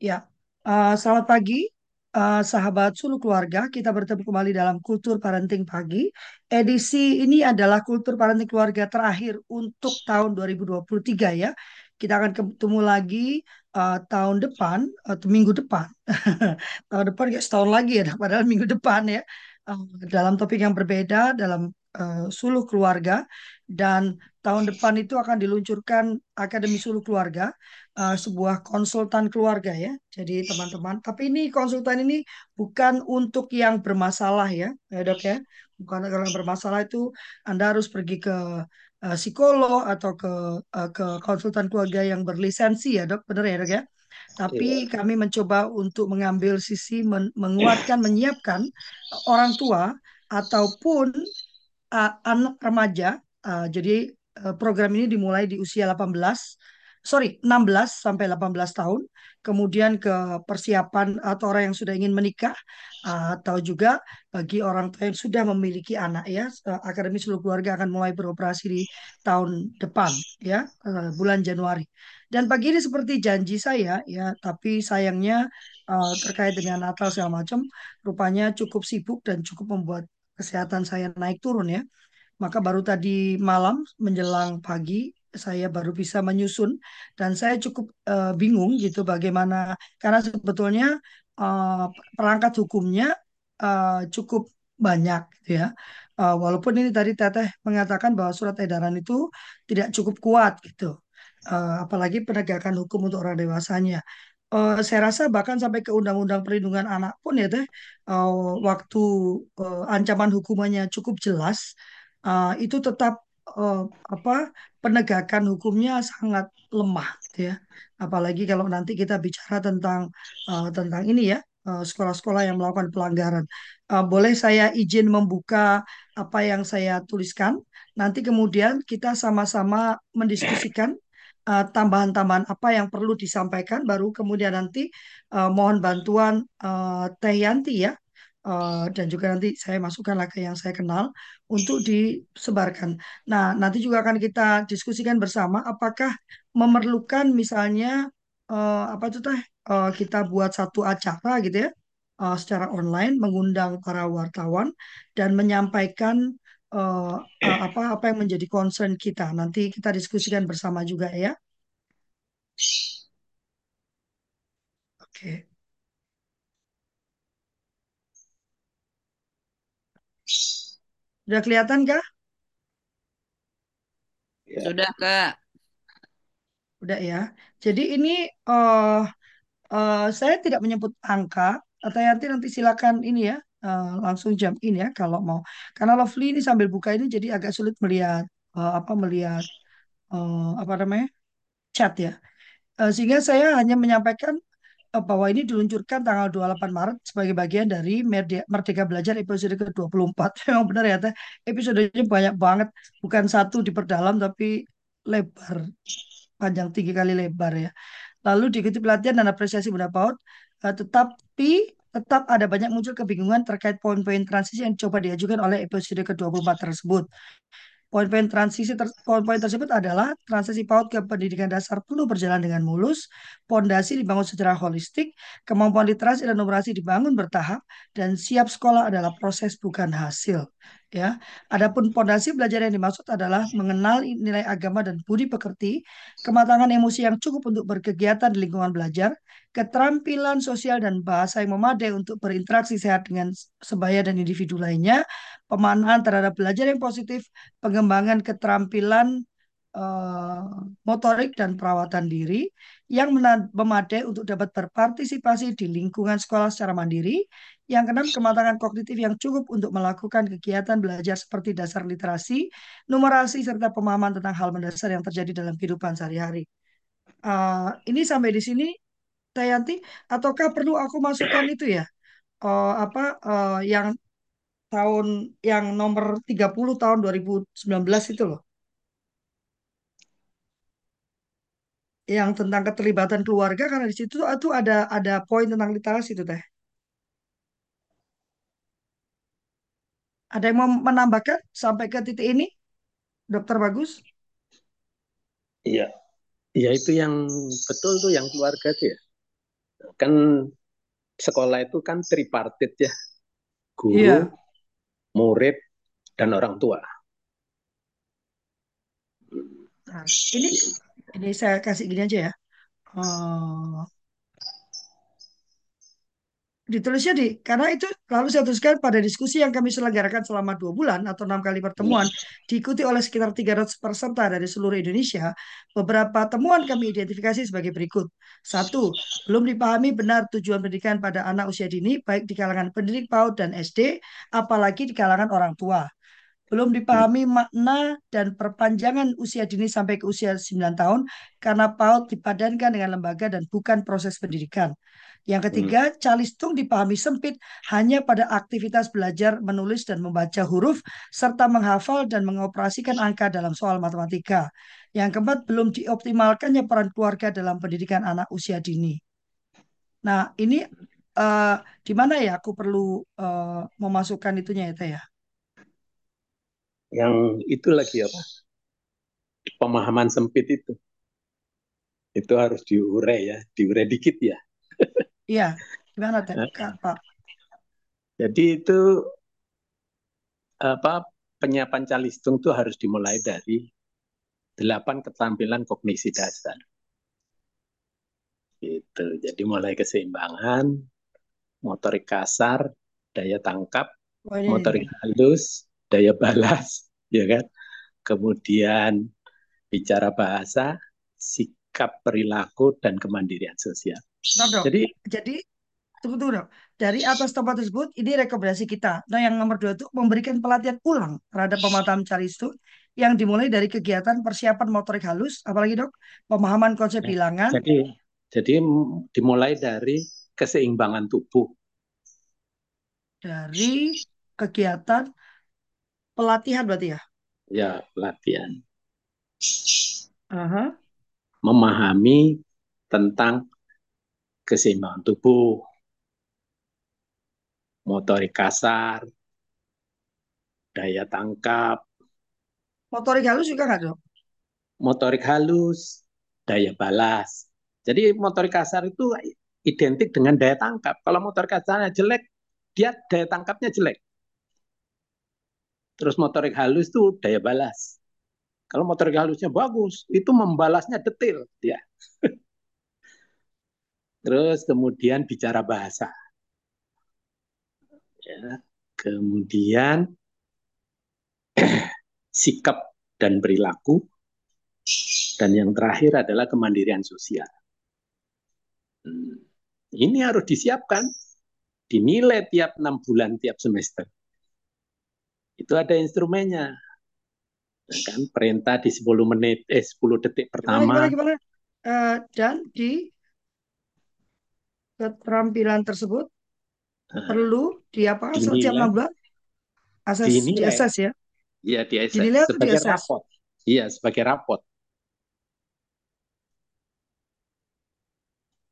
Ya, eh, selamat pagi, eh, sahabat Sulu Keluarga. Kita bertemu kembali dalam Kultur Parenting Pagi. Edisi ini adalah Kultur Parenting Keluarga terakhir untuk tahun 2023 ya. Kita akan ketemu lagi eh, tahun depan, atau minggu depan. Tahun depan kayak setahun lagi ya, padahal minggu depan ya. Eh, dalam topik yang berbeda, dalam eh, Suluh Keluarga. Dan tahun depan itu akan diluncurkan Akademi Suluh Keluarga uh, sebuah konsultan keluarga ya. Jadi teman-teman, tapi ini konsultan ini bukan untuk yang bermasalah ya, ya dok ya. Bukan kalau yang bermasalah itu Anda harus pergi ke uh, psikolog atau ke uh, ke konsultan keluarga yang berlisensi ya dok, benar ya dok ya. Iya, Tapi kami mencoba untuk mengambil sisi men- menguatkan, menyiapkan orang tua ataupun uh, anak remaja. Uh, jadi program ini dimulai di usia 18, sorry 16 sampai 18 tahun. Kemudian ke persiapan atau orang yang sudah ingin menikah atau juga bagi orang tua yang sudah memiliki anak ya. Uh, Akademi Seluruh Keluarga akan mulai beroperasi di tahun depan ya, uh, bulan Januari. Dan pagi ini seperti janji saya ya, tapi sayangnya terkait dengan Natal segala macam, rupanya cukup sibuk dan cukup membuat kesehatan saya naik turun ya. Maka baru tadi malam menjelang pagi saya baru bisa menyusun dan saya cukup eh, bingung gitu bagaimana karena sebetulnya eh, perangkat hukumnya eh, cukup banyak gitu ya. Eh, walaupun ini tadi Teteh mengatakan bahwa surat edaran itu tidak cukup kuat gitu. Eh, apalagi penegakan hukum untuk orang dewasanya. Eh, saya rasa bahkan sampai ke Undang-Undang Perlindungan Anak pun ya teh eh, waktu eh, ancaman hukumannya cukup jelas uh, itu tetap uh, apa penegakan hukumnya sangat lemah gitu ya. Apalagi kalau nanti kita bicara tentang uh, tentang ini ya uh, sekolah-sekolah yang melakukan pelanggaran. Uh, boleh saya izin membuka apa yang saya tuliskan. Nanti kemudian kita sama-sama mendiskusikan uh, tambahan-tambahan apa yang perlu disampaikan. Baru kemudian nanti uh, mohon bantuan uh, Teh Yanti ya uh, dan juga nanti saya masukkan lagi yang saya kenal untuk disebarkan. Nah, nanti juga akan kita diskusikan bersama apakah memerlukan misalnya eh, apa itu teh eh, kita buat satu acara gitu ya eh, secara online mengundang para wartawan dan menyampaikan eh, eh, apa apa yang menjadi concern kita. Nanti kita diskusikan bersama juga ya. Oke. Sudah kelihatan kah? ya, Sudah, Kak. Udah ya. Jadi ini eh eh, saya tidak menyebut angka, atau nanti nanti silakan ini ya, eh, langsung jam ini ya kalau mau. Karena Lovely ini sambil buka ini jadi agak sulit melihat eh, apa melihat eh, apa namanya chat ya. Eh, sehingga saya hanya menyampaikan bahwa ini diluncurkan tanggal 28 Maret sebagai bagian dari Merde- Merdeka Belajar episode ke-24. Memang benar ya, Teh. Episodenya banyak banget, bukan satu diperdalam tapi lebar, panjang tiga kali lebar ya. Lalu diikuti pelatihan dan apresiasi Bunda PAUD, eh, tetapi tetap ada banyak muncul kebingungan terkait poin-poin transisi yang coba diajukan oleh episode ke-24 tersebut. Poin-poin transisi ter- poin-poin tersebut adalah transisi PAUD ke pendidikan dasar perlu berjalan dengan mulus, pondasi dibangun secara holistik, kemampuan literasi dan numerasi dibangun bertahap, dan siap sekolah adalah proses bukan hasil. Ya, adapun pondasi belajar yang dimaksud adalah mengenal nilai agama dan budi pekerti, kematangan emosi yang cukup untuk berkegiatan di lingkungan belajar, keterampilan sosial dan bahasa yang memadai untuk berinteraksi sehat dengan sebaya dan individu lainnya, pemanaan terhadap belajar yang positif, pengembangan keterampilan eh, motorik dan perawatan diri yang memadai untuk dapat berpartisipasi di lingkungan sekolah secara mandiri. Yang keenam, kematangan kognitif yang cukup untuk melakukan kegiatan belajar seperti dasar literasi, numerasi, serta pemahaman tentang hal mendasar yang terjadi dalam kehidupan sehari-hari. Eh, ini sampai di sini, Tayanti, ataukah perlu aku masukkan itu ya? Eh, apa eh, yang tahun yang nomor 30 tahun 2019 itu loh. Yang tentang keterlibatan keluarga karena di situ itu ada ada poin tentang literasi itu teh. Ada yang mau menambahkan sampai ke titik ini, Dokter Bagus? iya, iya itu yang betul tuh yang keluarga tuh ya. Kan sekolah itu kan tripartit ya. Guru, iya. murid, dan orang tua. Nah, ini ini saya kasih gini aja ya. Uh, ditulisnya di karena itu lalu saya tuliskan pada diskusi yang kami selenggarakan selama dua bulan atau enam kali pertemuan diikuti oleh sekitar 300 peserta dari seluruh Indonesia. Beberapa temuan kami identifikasi sebagai berikut. Satu belum dipahami benar tujuan pendidikan pada anak usia dini baik di kalangan pendidik PAUD dan SD apalagi di kalangan orang tua belum dipahami makna dan perpanjangan usia dini sampai ke usia 9 tahun karena PAUD dipadankan dengan lembaga dan bukan proses pendidikan. Yang ketiga, hmm. calistung dipahami sempit hanya pada aktivitas belajar menulis dan membaca huruf serta menghafal dan mengoperasikan angka dalam soal matematika. Yang keempat, belum dioptimalkannya peran keluarga dalam pendidikan anak usia dini. Nah, ini uh, di mana ya aku perlu uh, memasukkan itunya ya, ya? Yang itu lagi apa? Pemahaman sempit itu. Itu harus diurai ya, diurai dikit ya. Iya, gimana Teh, Pak? Jadi itu apa penyiapan calistung itu harus dimulai dari delapan keterampilan kognisi dasar. Itu. Jadi mulai keseimbangan, motorik kasar, daya tangkap, motorik halus, daya balas, ya kan? Kemudian bicara bahasa, sikap perilaku dan kemandirian sosial. Nah, dok. Jadi jadi tunggu tunggu dok. Dari atas tempat tersebut ini rekomendasi kita. Nah yang nomor dua itu memberikan pelatihan ulang terhadap pemahaman itu yang dimulai dari kegiatan persiapan motorik halus, apalagi dok, pemahaman konsep ya, bilangan. Jadi jadi dimulai dari keseimbangan tubuh. Dari kegiatan pelatihan berarti ya? Ya pelatihan. -huh. Memahami tentang keseimbangan tubuh, motorik kasar, daya tangkap. Motorik halus juga nggak dok? Motorik halus, daya balas. Jadi motorik kasar itu identik dengan daya tangkap. Kalau motorik kasarnya jelek, dia daya tangkapnya jelek. Terus motorik halus itu daya balas. Kalau motorik halusnya bagus, itu membalasnya detail dia. Terus kemudian bicara bahasa. Ya, kemudian sikap dan perilaku. Dan yang terakhir adalah kemandirian sosial. Hmm, ini harus disiapkan, dinilai tiap enam bulan, tiap semester. Itu ada instrumennya. Nah, kan perintah di 10 menit, eh 10 detik pertama. Gimana, gimana, gimana? Uh, dan di keterampilan tersebut uh, perlu diapakan setiap enam bulan? Asas dinilai. diasas ya? Iya, di Dinilai sebagai di rapot. Iya, sebagai rapot.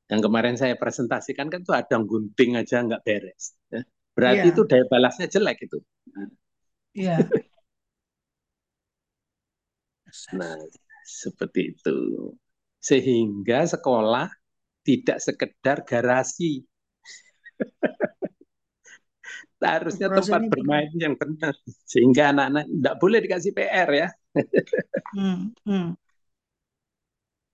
Yang kemarin saya presentasikan kan tuh ada gunting aja nggak beres. Ya. Berarti iya. itu daya balasnya jelek itu. Iya. nah, seperti itu. Sehingga sekolah tidak sekedar garasi. Harusnya tempat bermain yang benar. Sehingga anak-anak tidak boleh dikasih PR ya. hmm, hmm.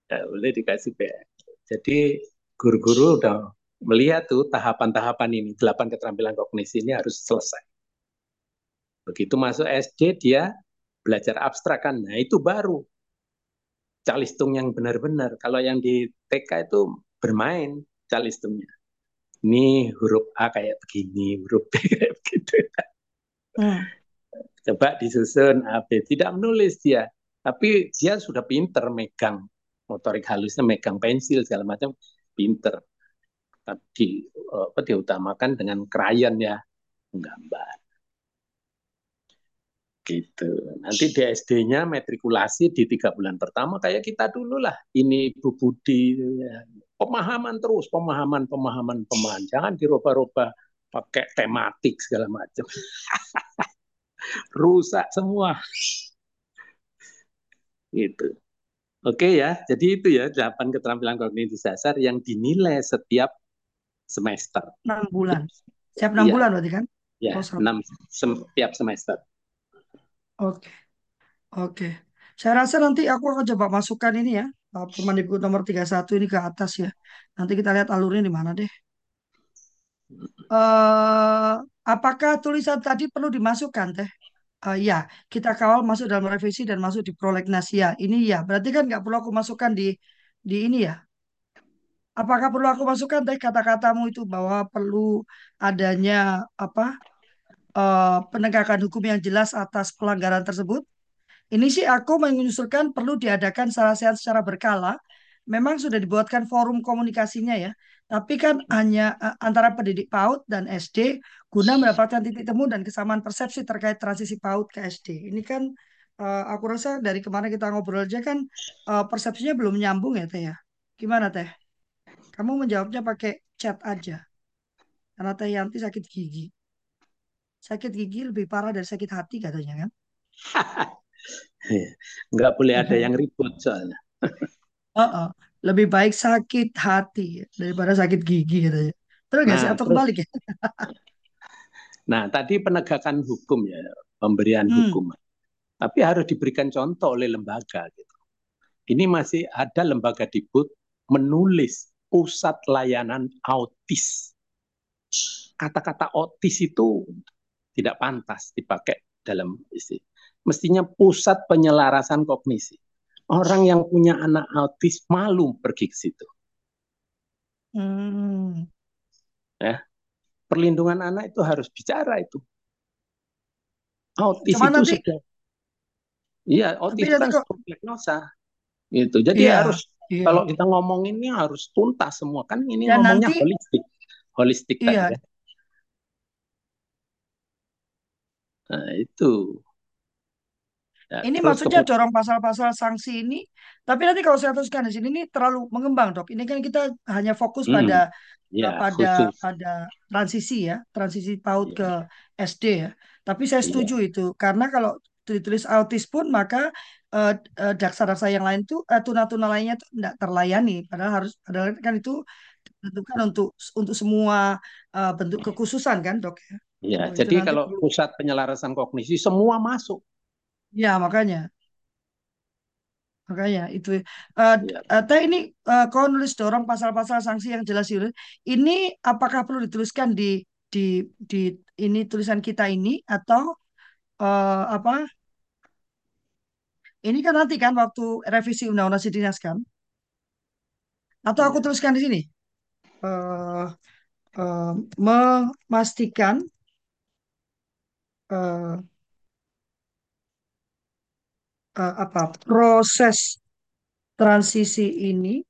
Tidak boleh dikasih PR. Jadi guru-guru udah melihat tuh tahapan-tahapan ini, delapan keterampilan kognisi ini harus selesai. Begitu masuk SD dia belajar abstrak kan, nah itu baru calistung yang benar-benar. Kalau yang di TK itu bermain calistungnya. Ini huruf A kayak begini, huruf B kayak begitu. Hmm. Coba disusun A, B. Tidak menulis dia. Tapi dia sudah pinter megang motorik halusnya, megang pensil segala macam, pinter. Tapi apa diutamakan dengan krayon ya, menggambar gitu. Nanti di SD-nya matrikulasi di tiga bulan pertama kayak kita dulu lah. Ini Bu Budi, ya. pemahaman terus, pemahaman, pemahaman, pemahaman. Jangan dirubah-rubah pakai tematik segala macam. Rusak semua. Gitu. Oke ya, jadi itu ya delapan keterampilan kognitif dasar yang dinilai setiap semester. Enam bulan. Siap enam ya. bulan berarti kan? Ya, oh, enam setiap semester. Oke. Oke. Saya rasa nanti aku akan coba masukkan ini ya, Permendikbud nomor 31 ini ke atas ya. Nanti kita lihat alurnya di mana deh. Uh, apakah tulisan tadi perlu dimasukkan teh? Uh, ya, kita kawal masuk dalam revisi dan masuk di prolegnas ya. Ini ya, berarti kan nggak perlu aku masukkan di di ini ya. Apakah perlu aku masukkan teh kata-katamu itu bahwa perlu adanya apa uh, penegakan hukum yang jelas atas pelanggaran tersebut? Ini sih aku mengusulkan perlu diadakan secara sehat secara berkala. Memang sudah dibuatkan forum komunikasinya ya, tapi kan hanya uh, antara pendidik PAUD dan SD guna mendapatkan titik temu dan kesamaan persepsi terkait transisi PAUD ke SD. Ini kan uh, aku rasa dari kemarin kita ngobrol aja kan uh, persepsinya belum nyambung ya Teh ya. Gimana Teh? Kamu menjawabnya pakai chat aja. Karena Teh Yanti sakit gigi. Sakit gigi lebih parah dari sakit hati katanya kan. Iya. Nggak boleh ada yang ribut soalnya. uh -uh. Lebih baik sakit hati daripada sakit gigi katanya. Terus nggak sih? Nah, Atau kebalik ya? nah, tadi penegakan hukum ya, pemberian hmm. hukum. Tapi harus diberikan contoh oleh lembaga. Gitu. Ini masih ada lembaga dibut menulis pusat layanan autis. Kata-kata autis itu tidak pantas dipakai dalam istilah mestinya pusat penyelarasan kognisi. Orang yang punya anak autis malu pergi ke situ. Hmm. Ya, perlindungan anak itu harus bicara itu. Autis Cuma itu nanti, sudah. Iya, autis kan diagnosa. Itu. Jadi iya, harus iya. kalau kita ngomong ini harus tuntas semua kan ini Dan ngomongnya nanti, holistik. Holistik iya. kan ya. Nah, itu. Ya, ini maksudnya dorong pasal-pasal sanksi ini, tapi nanti kalau saya teruskan di sini ini terlalu mengembang dok. Ini kan kita hanya fokus hmm. pada ya, pada khusus. pada transisi ya, transisi PAUD ya. ke SD ya. Tapi saya iya. setuju ya. itu karena kalau ditulis autis pun maka uh, uh, daksa-daksa yang lain tuh uh, tuna-tuna lainnya tuh tidak terlayani. Padahal harus padahal kan itu ditentukan untuk untuk semua uh, bentuk kekhususan kan dok ya. Ya, oh, jadi kalau pusat penyelarasan kognisi semua masuk Ya, makanya. Makanya itu uh, ya. uh, teh ini uh, kau nulis dorong pasal-pasal sanksi yang jelas itu. Ini apakah perlu dituliskan di di di ini tulisan kita ini atau uh, apa? Ini kan nanti kan waktu revisi Undang-Undang Sidinas kan? Atau aku ya. tuliskan di sini? Uh, uh, memastikan uh, uh, apa proses transisi ini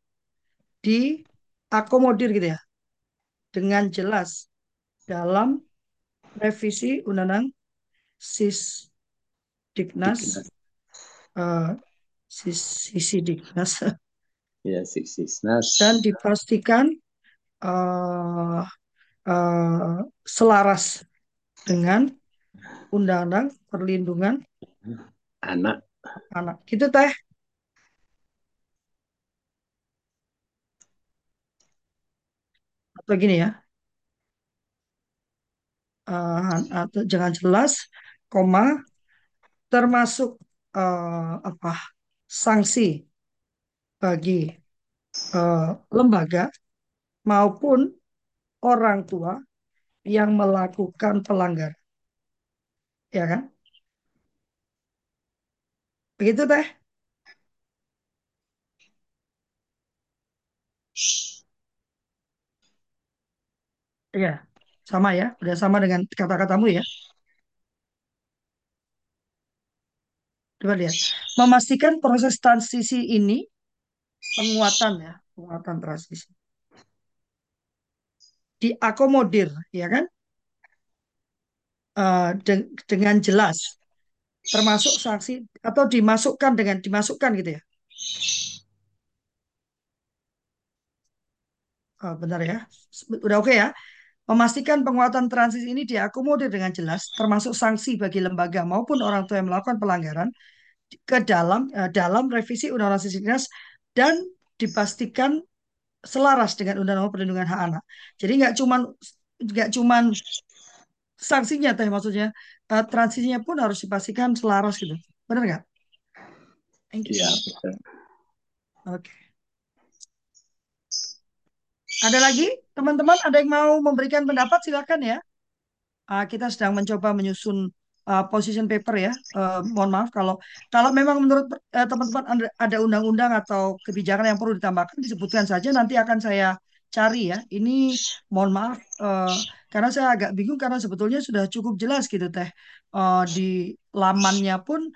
diakomodir gitu ya dengan jelas dalam revisi undang-undang sis diknas. uh, sis sisi diknas ya sisdiknas. Dan dipastikan uh, uh, selaras dengan undang-undang perlindungan anak. anak. Gitu teh. Atau gini ya. Uh, atau jangan jelas koma termasuk uh, apa sanksi bagi uh, lembaga maupun orang tua yang melakukan pelanggaran ya kan Begitu teh. Iya, sama ya. Udah sama dengan kata-katamu ya. Coba lihat. Memastikan proses transisi ini penguatan ya, penguatan transisi. Diakomodir, ya kan? Uh, de dengan jelas termasuk sanksi atau dimasukkan dengan dimasukkan gitu ya. Oh, benar ya. Udah oke okay ya. Memastikan penguatan transisi ini diakomodir dengan jelas, termasuk sanksi bagi lembaga maupun orang tua yang melakukan pelanggaran ke dalam uh, dalam revisi Undang-Undang Dinas dan dipastikan selaras dengan Undang-Undang Perlindungan Hak Anak. Jadi nggak cuman nggak cuman sanksinya teh maksudnya uh, transisinya pun harus dipastikan selaras gitu. Benar nggak? Thank you. Ya, betul. Oke. Okay. Ada lagi teman-teman ada yang mau memberikan pendapat silakan ya. Uh, kita sedang mencoba menyusun uh, position paper ya. Uh, mohon maaf kalau kalau memang menurut teman-teman uh, ada undang-undang atau kebijakan yang perlu ditambahkan disebutkan saja nanti akan saya cari ya. Ini mohon maaf uh, karena saya agak bingung karena sebetulnya sudah cukup jelas gitu teh. Uh, di lamannya pun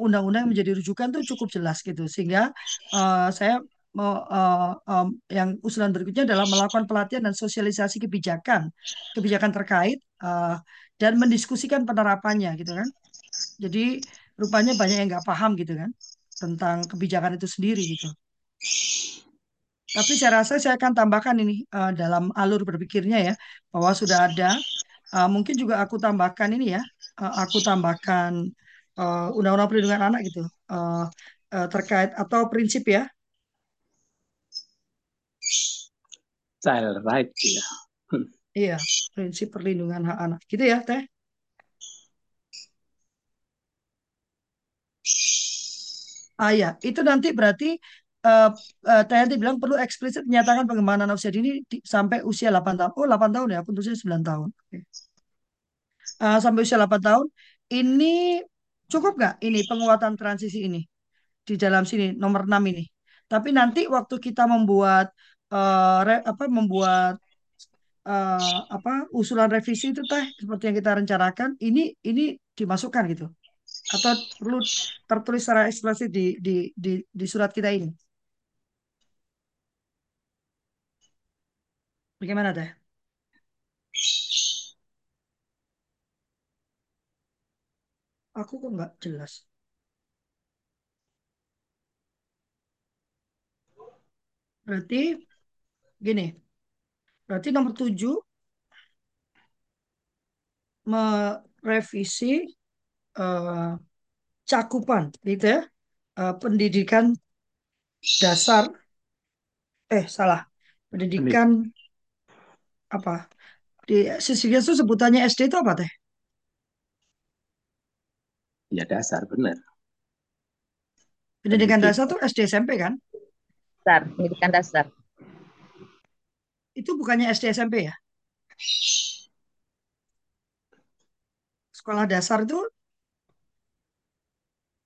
undang-undang uh, yang menjadi rujukan tuh cukup jelas gitu. Sehingga uh, saya uh, um, yang usulan berikutnya adalah melakukan pelatihan dan sosialisasi kebijakan kebijakan terkait uh, dan mendiskusikan penerapannya gitu kan. Jadi rupanya banyak yang nggak paham gitu kan tentang kebijakan itu sendiri gitu. Tapi saya rasa saya akan tambahkan ini uh, dalam alur berpikirnya ya bahwa sudah ada. Uh, mungkin juga aku tambahkan ini ya. Uh, aku tambahkan undang-undang uh, perlindungan anak gitu uh, uh, terkait atau prinsip ya. Child right ya. Iya, prinsip perlindungan hak anak. Gitu ya, Teh? Ah ya, itu nanti berarti uh, uh, Teh nanti bilang perlu eksplisit menyatakan pengembangan usia dini di, sampai usia 8 tahun. Oh, 8 tahun ya, tulisnya 9 tahun. Okay. Uh, eh, sampai usia 8 tahun. Ini cukup nggak ini penguatan transisi ini di dalam sini nomor 6 ini. Tapi nanti waktu kita membuat uh, re, apa membuat uh, apa usulan revisi itu teh seperti yang kita rencanakan ini ini dimasukkan gitu atau perlu tertulis secara eksplisit di di di di surat kita ini bagaimana teh? Aku kok nggak jelas. Berarti gini. Berarti nomor tujuh merevisi uh, cakupan, gitu ya, uh, pendidikan dasar, eh salah, pendidikan apa? Di sisi itu sebutannya SD itu apa teh? Ya dasar benar. Pendidikan dasar tuh SD SMP kan? Dasar, pendidikan dasar. Itu bukannya SD SMP ya? Sekolah dasar itu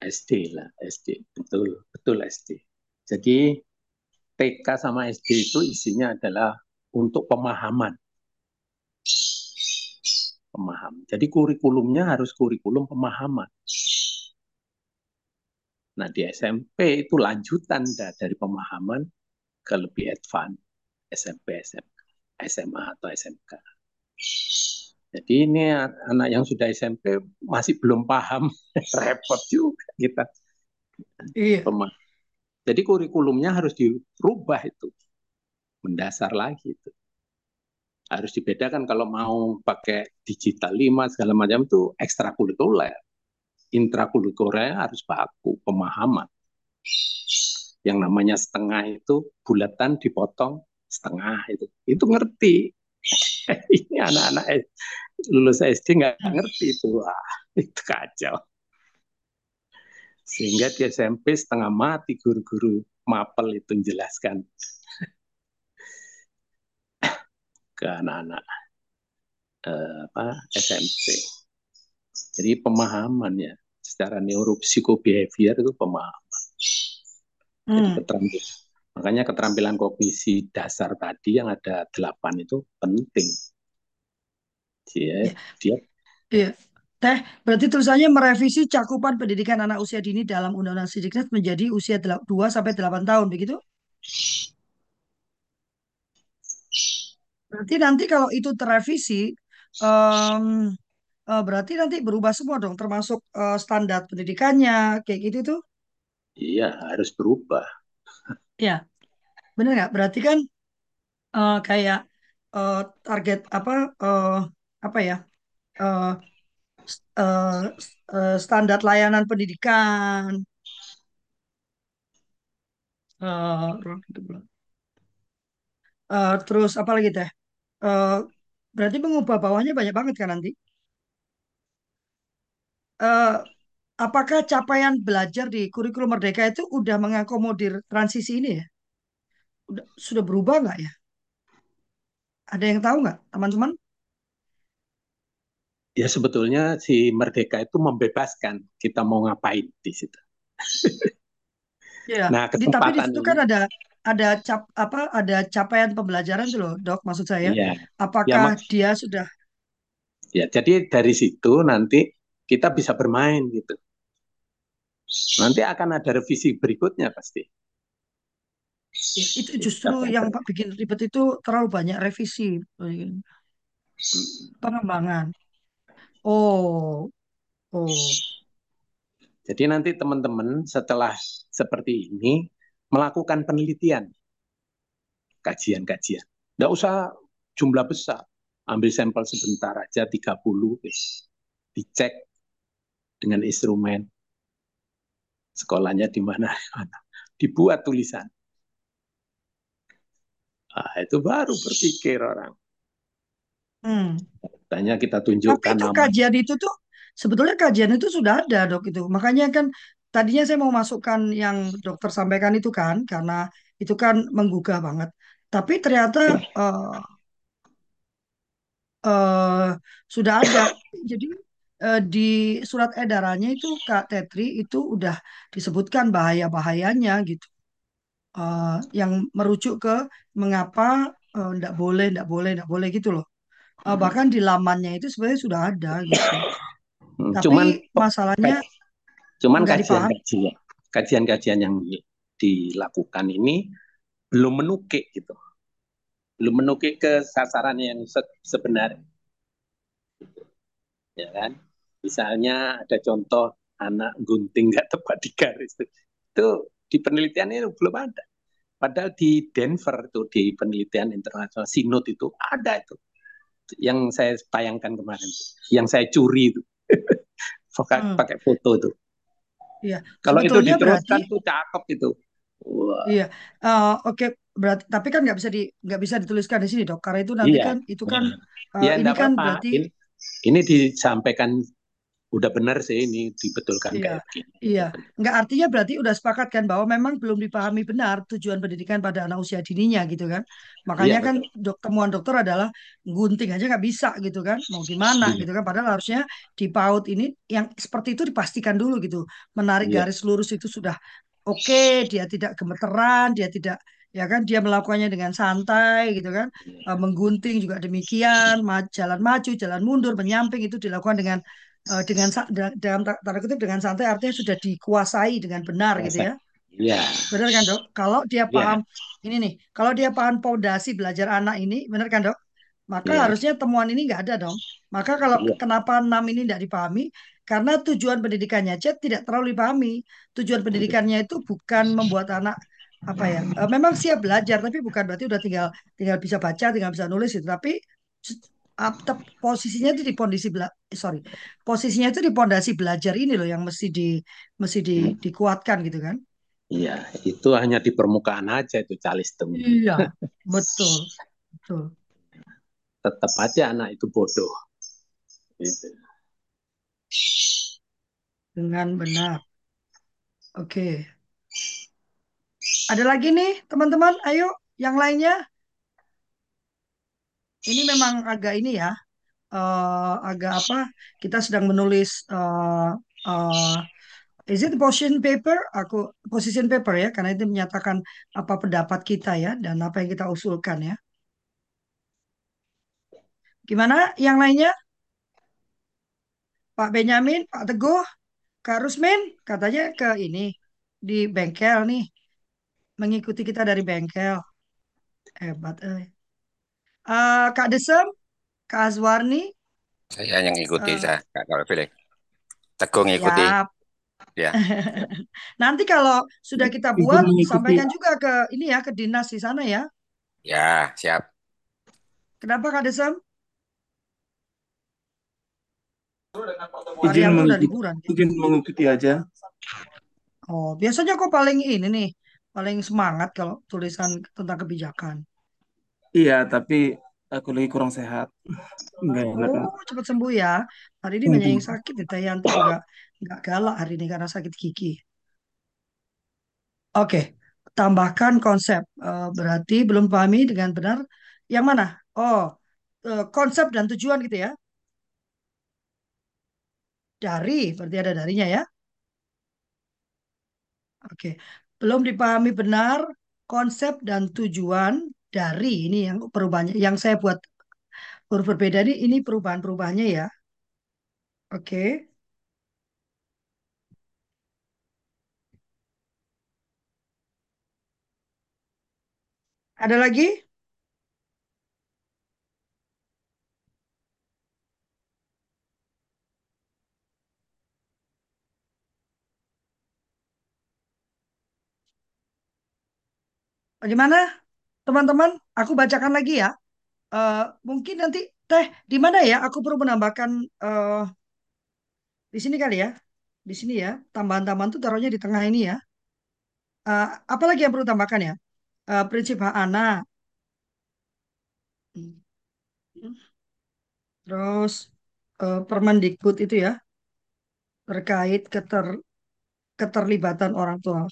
SD lah, SD. Betul, betul SD. Jadi TK sama SD itu isinya adalah untuk pemahaman. Pemaham. Jadi kurikulumnya harus kurikulum pemahaman. Nah, di SMP itu lanjutan dari pemahaman ke lebih advance. SMP, SMK, SMA atau SMK. Jadi ini anak yang sudah SMP masih belum paham, repot juga kita. Iya. Jadi kurikulumnya harus dirubah itu, mendasar lagi itu. Harus dibedakan kalau mau pakai digital lima segala macam itu ekstrakurikuler. Intrakurikuler harus baku pemahaman. Yang namanya setengah itu bulatan dipotong setengah itu itu ngerti ini anak-anak lulus SD nggak ngerti itu wah itu kacau sehingga di SMP setengah mati guru-guru mapel itu menjelaskan ke anak-anak eh, apa SMP jadi pemahaman ya secara neuropsikobehavior itu pemahaman hmm. jadi keterampilan Makanya keterampilan kognisi dasar tadi yang ada delapan itu penting. Dia, ya. dia Iya. Teh, berarti tulisannya merevisi cakupan pendidikan anak usia dini dalam Undang-Undang Sidiknas menjadi usia 2 sampai 8 tahun, begitu? Berarti nanti kalau itu terrevisi, um, uh, berarti nanti berubah semua dong, termasuk uh, standar pendidikannya, kayak gitu tuh? Iya, harus berubah. Ya, benar nggak? Berarti kan uh, kayak uh, target apa uh, apa ya uh, uh, uh, standar layanan pendidikan uh, Uh, terus apa lagi teh? Uh, berarti mengubah bawahnya banyak banget kan nanti? Uh, apakah capaian belajar di kurikulum Merdeka itu udah mengakomodir transisi ini ya? Udah, sudah berubah nggak ya? Ada yang tahu nggak, teman-teman? Ya sebetulnya si Merdeka itu membebaskan kita mau ngapain di situ. Ya, nah, di, tapi di situ kan ada ada cap apa ada capaian pembelajaran tuh loh, Dok, maksud saya. Ya. Apakah ya, dia sudah Ya, jadi dari situ nanti kita bisa bermain gitu. Nanti akan ada revisi berikutnya pasti. Ya, itu justru yang Pak bikin ribet itu terlalu banyak revisi pengembangan. Oh, oh. Jadi nanti teman-teman setelah seperti ini melakukan penelitian, kajian-kajian. Tidak usah jumlah besar, ambil sampel sebentar aja 30, dicek dengan instrumen sekolahnya di mana, dibuat tulisan. Nah, itu baru berpikir orang. Hmm. Tanya kita tunjukkan Tapi itu nama. kajian itu tuh sebetulnya kajian itu sudah ada dok itu. Makanya kan tadinya saya mau masukkan yang dokter sampaikan itu kan karena itu kan menggugah banget. Tapi ternyata uh, uh, sudah ada. Jadi uh, di surat edarannya itu Kak Tetri itu udah disebutkan bahaya-bahayanya gitu. Uh, yang merujuk ke mengapa tidak uh, boleh, tidak boleh, tidak boleh gitu loh. Uh, bahkan di lamannya itu sebenarnya sudah ada gitu. Hmm, Tapi cuman masalahnya cuman kajian-kajian kajian-kajian yang dilakukan ini belum menukik gitu. Belum menukik ke sasaran yang sebenarnya. Ya kan? Misalnya ada contoh anak gunting nggak tepat di garis itu, itu di penelitian itu belum ada. Padahal di Denver itu di penelitian internasional Sinut itu ada itu yang saya tayangkan kemarin yang saya curi itu pakai hmm. pakai foto itu iya kalau itu diteruskan berarti, tuh cakep itu Wah. iya uh, oke okay. berarti tapi kan nggak bisa di nggak bisa dituliskan di sini dok karena itu nanti iya. kan itu kan uh, ya, ini kan -apa. berarti ini, ini disampaikan udah benar sih ini dibetulkan iya, kayak begini. Iya, nggak artinya berarti udah sepakat kan bahwa memang belum dipahami benar tujuan pendidikan pada anak usia dininya gitu kan. Makanya iya, kan dok, temuan dokter adalah gunting aja nggak bisa gitu kan, mau gimana iya. gitu kan. Padahal harusnya di PAUD ini yang seperti itu dipastikan dulu gitu, menarik iya. garis lurus itu sudah oke, okay, dia tidak gemeteran, dia tidak ya kan dia melakukannya dengan santai gitu kan uh, menggunting juga demikian ma jalan maju jalan mundur menyamping itu dilakukan dengan dengan dalam tanda kutip dengan santai artinya sudah dikuasai dengan benar gitu ya. Iya. Benar kan dok? Kalau dia iya. paham ya. ini nih, kalau dia paham pondasi belajar anak ini, benar kan dok? Maka ya. harusnya temuan ini nggak ada dong. Maka kalau ya. kenapa enam ini tidak dipahami? Karena tujuan pendidikannya chat tidak terlalu dipahami. Tujuan pendidikannya itu bukan membuat anak apa ya? Uh, memang siap belajar, tapi bukan berarti udah tinggal tinggal bisa baca, tinggal bisa nulis itu. Tapi posisinya itu di pondisi bela eh, sorry posisinya itu di pondasi belajar ini loh yang mesti di mesti di, hmm. dikuatkan gitu kan? Iya itu hanya di permukaan aja itu calistem iya betul betul. Tetap aja anak itu bodoh. Gitu. dengan benar. Oke. Ada lagi nih teman-teman? Ayo yang lainnya ini memang agak ini ya, uh, agak apa? Kita sedang menulis uh, uh, is it position paper? Aku position paper ya, karena itu menyatakan apa pendapat kita ya dan apa yang kita usulkan ya. Gimana yang lainnya? Pak Benyamin, Pak Teguh, Kak Rusmin, katanya ke ini di bengkel nih, mengikuti kita dari bengkel. Hebat, eh. Uh, Kak Desem, Kak Azwarni. Saya yang ngikuti uh, saya, Kak, kalau pilih. Teguh ngikuti. Siap. Ya. Nanti kalau sudah kita buat, sampaikan juga ke ini ya, ke dinas di sana ya. Ya, siap. Kenapa Kak Desem? Izin mengikuti, izin mengikuti aja. Oh, biasanya kok paling ini nih, paling semangat kalau tulisan tentang kebijakan. Iya, tapi aku lagi kurang sehat. Enggak enak. Oh, cepat sembuh ya. Hari ini banyak yang sakit ya. Yanti juga nggak galak hari ini karena sakit gigi. Oke, tambahkan konsep. Eh, berarti belum pahami dengan benar. Yang mana? Oh, eh, konsep dan tujuan gitu ya. Dari, berarti ada darinya ya. Oke, belum dipahami benar konsep dan tujuan dari ini yang perubahannya. Yang saya buat huruf berbeda ini, ini perubahan-perubahannya ya. Oke. Ada lagi? Bagaimana, teman-teman? Aku bacakan lagi ya. Uh, mungkin nanti teh di mana ya? Aku perlu menambahkan uh, di sini kali ya. Di sini ya. Tambahan-tambahan tuh taruhnya di tengah ini ya. Uh, apa lagi yang perlu tambahkan ya? Uh, prinsip hak anak. Terus uh, Permendikbud itu ya terkait keter keterlibatan orang tua.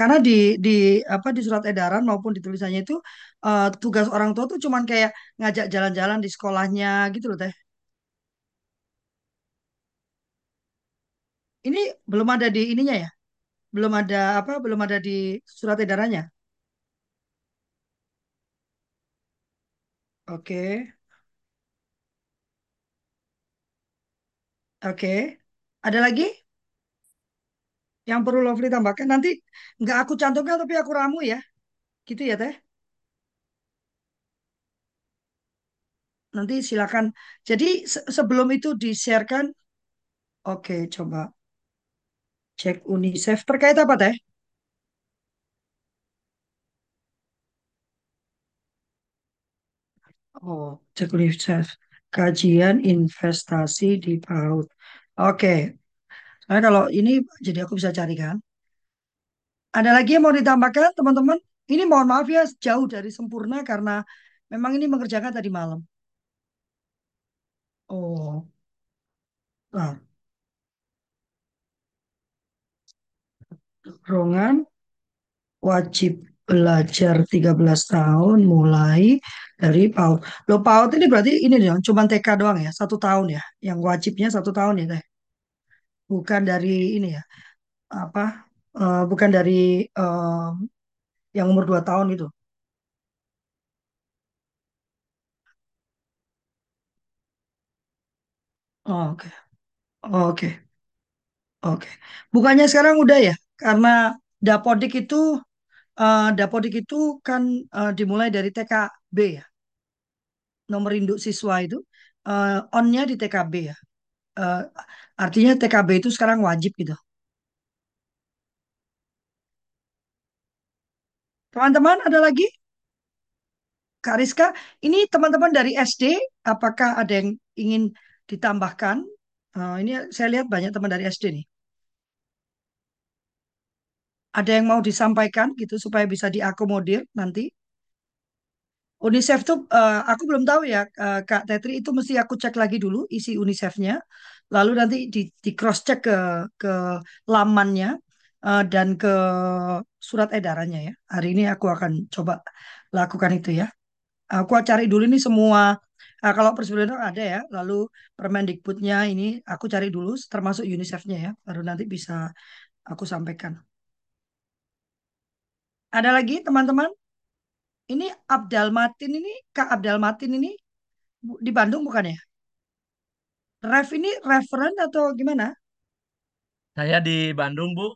Karena di di apa di surat edaran maupun di tulisannya itu uh, tugas orang tua tuh cuman kayak ngajak jalan-jalan di sekolahnya gitu loh teh. Ini belum ada di ininya ya? Belum ada apa? Belum ada di surat edarannya. Oke. Oke. Ada lagi yang perlu Lovely tambahkan? Nanti nggak aku cantumkan tapi aku ramu ya. Gitu ya teh. Nanti silakan. Jadi se sebelum itu di-sharekan. Oke, coba. Cek UNICEF. Terkait apa teh? Oh, cek UNICEF. Kajian investasi di PAUD. Oke. Nah, kalau ini jadi aku bisa carikan. Ada lagi yang mau ditambahkan, teman-teman? Ini mohon maaf ya, jauh dari sempurna karena memang ini mengerjakan tadi malam. Oh. Nah. Dorongan wajib belajar 13 tahun mulai dari PAUD. Lo PAUD ini berarti ini dong, cuma TK doang ya, satu tahun ya. Yang wajibnya satu tahun ya, teh. Bukan dari ini ya, apa? Uh, bukan dari uh, yang umur dua tahun itu. Oh, Oke, okay. oke, oke. Bukannya sekarang udah ya, karena Dapodik itu uh, Dapodik itu kan uh, dimulai dari TKB ya, nomor induk siswa itu uh, onnya di TKB ya. Uh, artinya TKB itu sekarang wajib gitu. Teman-teman ada lagi? Kak Rizka, ini teman-teman dari SD, apakah ada yang ingin ditambahkan? Uh, ini saya lihat banyak teman dari SD nih. Ada yang mau disampaikan gitu supaya bisa diakomodir nanti? UNICEF tuh uh, aku belum tahu ya uh, Kak Tetri itu mesti aku cek lagi dulu isi UNICEF-nya, lalu nanti di, di cross check ke ke lamannya uh, dan ke surat edarannya ya. Hari ini aku akan coba lakukan itu ya. Aku cari dulu ini semua. Uh, kalau Persebulan ada ya, lalu Permendikbudnya ini aku cari dulu, termasuk UNICEF-nya ya, baru nanti bisa aku sampaikan. Ada lagi teman-teman? Ini Abdal Matin ini, Kak Abdal Matin ini di Bandung bukan ya? Ref ini referen atau gimana? Saya di Bandung, Bu.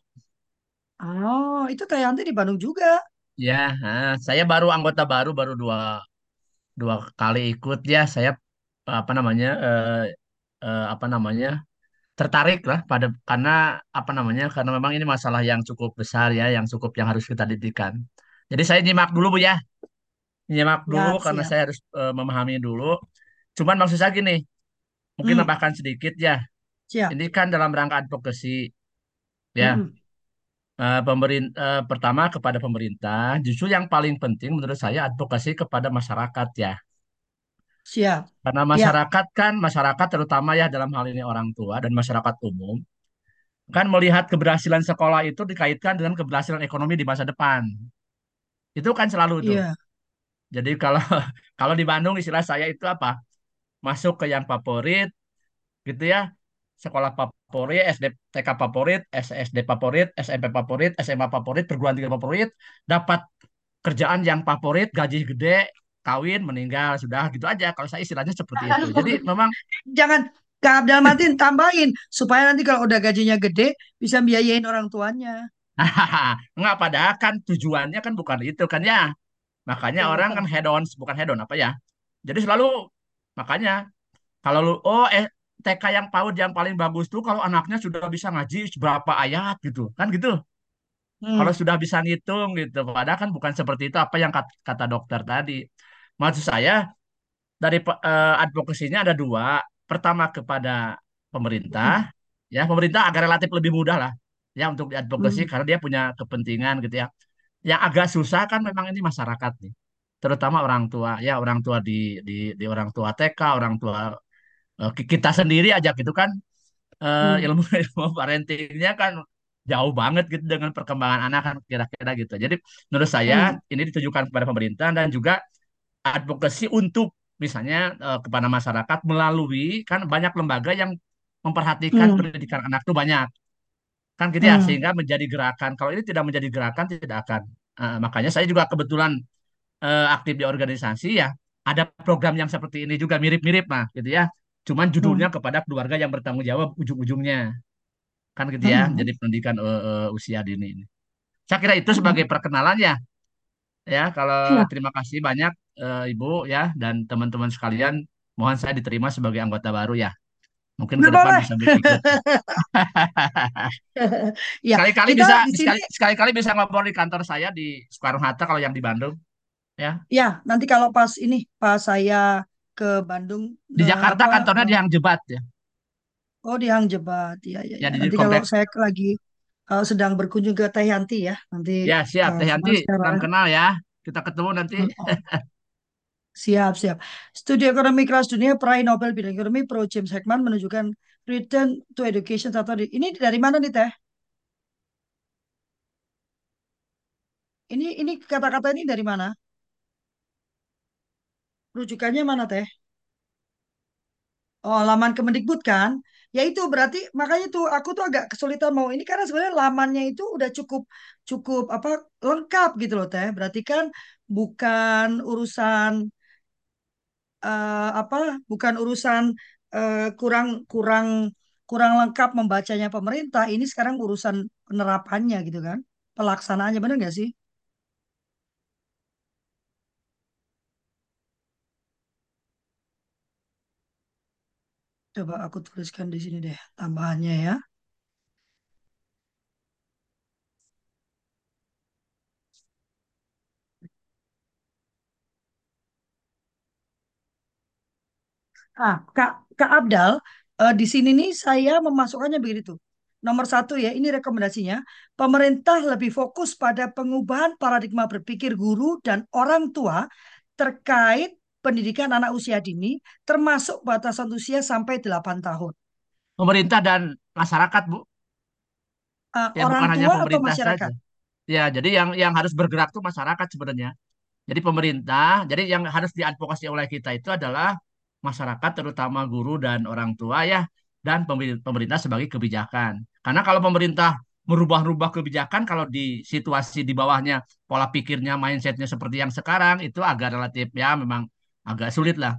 Oh, itu Tayanti di Bandung juga. Ya, saya baru anggota baru, baru dua dua kali ikut ya. Saya apa namanya eh, eh, apa namanya tertarik lah pada karena apa namanya karena memang ini masalah yang cukup besar ya, yang cukup yang harus kita didikan. Jadi saya nyimak dulu Bu ya nyimak dulu Ya, karena siap. saya harus uh, memahami dulu. Cuman maksud saya gini, mungkin Hmm, tambahkan sedikit ya. siap. Ini kan dalam rangka advokasi ya. Hmm, Uh, pemerintah uh, pertama kepada pemerintah, justru yang paling penting menurut saya advokasi kepada masyarakat ya. Siap. Karena Ya. masyarakat kan, masyarakat terutama ya dalam hal ini orang tua dan masyarakat umum, kan melihat keberhasilan sekolah itu dikaitkan dengan keberhasilan ekonomi di masa depan. Itu kan selalu itu. Iya. Jadi kalau kalau di Bandung istilah saya itu apa? Masuk ke yang favorit, gitu ya. Sekolah favorit, SD TK favorit, SD favorit, SMP favorit, SMA favorit, perguruan tinggi favorit, dapat kerjaan yang favorit, gaji gede, kawin, meninggal, sudah gitu aja. Kalau saya istilahnya seperti itu. Jadi memang Jangan Kak Abdul Matin tambahin supaya nanti kalau udah gajinya gede bisa biayain orang tuanya. Enggak, padahal kan tujuannya kan bukan itu kan ya. Makanya Oh. orang kan head on, bukan head on apa ya. Jadi selalu makanya kalau lu oh eh TK yang PAUD yang paling bagus tuh kalau anaknya sudah bisa ngaji berapa ayat gitu. Kan gitu. Kalau Hmm. sudah bisa ngitung gitu. Padahal kan bukan seperti itu apa yang kat- kata dokter tadi. Maksud saya dari eh, advokasinya ada dua. Pertama kepada pemerintah, ya pemerintah agak relatif lebih mudah lah ya untuk diadvokasi Hmm. karena dia punya kepentingan gitu ya. Yang agak susah kan memang ini masyarakat nih, terutama orang tua ya orang tua di di di orang tua TK, orang tua eh, ki- kita sendiri aja gitu kan eh, Hmm. ilmu ilmu parentingnya kan jauh banget gitu dengan perkembangan anak kan kira-kira gitu. Jadi menurut saya Hmm. ini ditujukan kepada pemerintah dan juga advokasi untuk misalnya eh, kepada masyarakat melalui kan banyak lembaga yang memperhatikan Hmm. pendidikan anak tuh banyak kan gitu ya Hmm. sehingga menjadi gerakan kalau ini tidak menjadi gerakan tidak akan Eh, makanya saya juga kebetulan eh, aktif di organisasi ya ada program yang seperti ini juga mirip-mirip mah gitu ya cuman judulnya Hmm. kepada keluarga yang bertanggung jawab ujung-ujungnya kan gitu ya Hmm. jadi pendidikan eh, eh, usia dini ini saya kira itu Hmm. sebagai perkenalan ya ya kalau Ya. terima kasih banyak eh, Ibu ya dan teman-teman sekalian mohon saya diterima sebagai anggota baru ya mungkin ke depan bisa berikut Ya, sekali-kali bisa sekali-kali bisa ngobrol di kantor saya di Soekarno Hatta kalau yang di Bandung ya. Ya nanti kalau pas ini pas saya ke Bandung di eh, Jakarta apa kantornya eh, di Hang Jebat ya? Oh di Hang Jebat. Ya ya ya. Ya nanti kalau kompleks saya lagi eh, sedang berkunjung ke Teh Yanti ya nanti ya siap. eh, Teh Yanti salam kenal ya. Kita ketemu nanti. Oh, siap siap. Studi Ekonomi Kelas Dunia Peraih Nobel Bidang Ekonomi Pro James Heckman menunjukkan Return to Education atau di, ini dari mana nih Teh? Ini ini kata-kata ini dari mana? Rujukannya mana Teh? Oh, laman Kemendikbud kan? Ya itu berarti makanya tuh aku tuh agak kesulitan mau ini karena sebenarnya lamannya itu udah cukup cukup apa lengkap gitu loh Teh. Berarti kan bukan urusan eh, apa? Bukan urusan eh, kurang kurang kurang lengkap membacanya pemerintah. Ini sekarang urusan penerapannya gitu kan? Pelaksanaannya benar nggak sih? Coba aku tuliskan di sini deh tambahannya ya. Ah, Kak, Kak Abdal, eh, di sini nih saya memasukkannya begitu. Nomor satu ya, ini rekomendasinya. Pemerintah lebih fokus pada pengubahan paradigma berpikir guru dan orang tua terkait pendidikan anak usia dini, termasuk batasan usia sampai 8 tahun. pemerintah dan masyarakat Bu Eh, ya orang bukan hanya tua atau pemerintah saja masyarakat? ya jadi yang yang harus bergerak tuh masyarakat sebenarnya jadi pemerintah jadi yang harus diadvokasi oleh kita itu adalah masyarakat terutama guru dan orang tua ya dan pemeri- pemerintah sebagai kebijakan karena kalau pemerintah merubah-rubah kebijakan kalau di situasi di bawahnya pola pikirnya mindsetnya seperti yang sekarang itu agak relatif ya memang agak sulit lah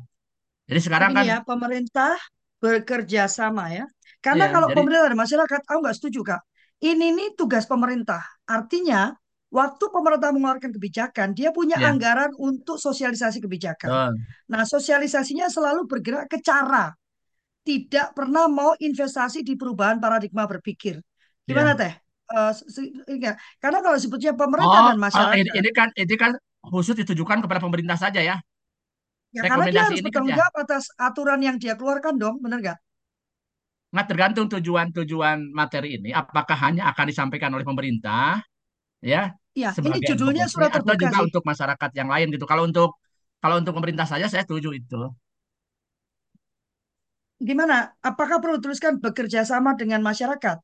jadi sekarang Begini kan ya, pemerintah bekerja sama ya. Karena ya kalau jadi pemerintah dan masyarakat, aku nggak setuju Kak. Ini nih tugas pemerintah. Artinya, waktu pemerintah mengeluarkan kebijakan, dia punya ya anggaran untuk sosialisasi kebijakan. betul. Nah, sosialisasinya selalu bergerak ke cara, tidak pernah mau investasi di perubahan paradigma berpikir. Gimana ya Teh? Eh, enggak. Karena kalau sebutnya pemerintah oh dan ini, masyarakat, ini kan ini kan khusus ditujukan kepada pemerintah saja ya ya karena dia harus bertanggung ya jawab atas aturan yang dia keluarkan dong, benar nggak? nggak tergantung tujuan-tujuan materi ini apakah hanya akan disampaikan oleh pemerintah ya Ya, ini judulnya surat atau terbuka juga sih. untuk masyarakat yang lain gitu. Kalau untuk kalau untuk pemerintah saja saya setuju itu. Gimana? Apakah perlu tuliskan bekerja sama dengan masyarakat?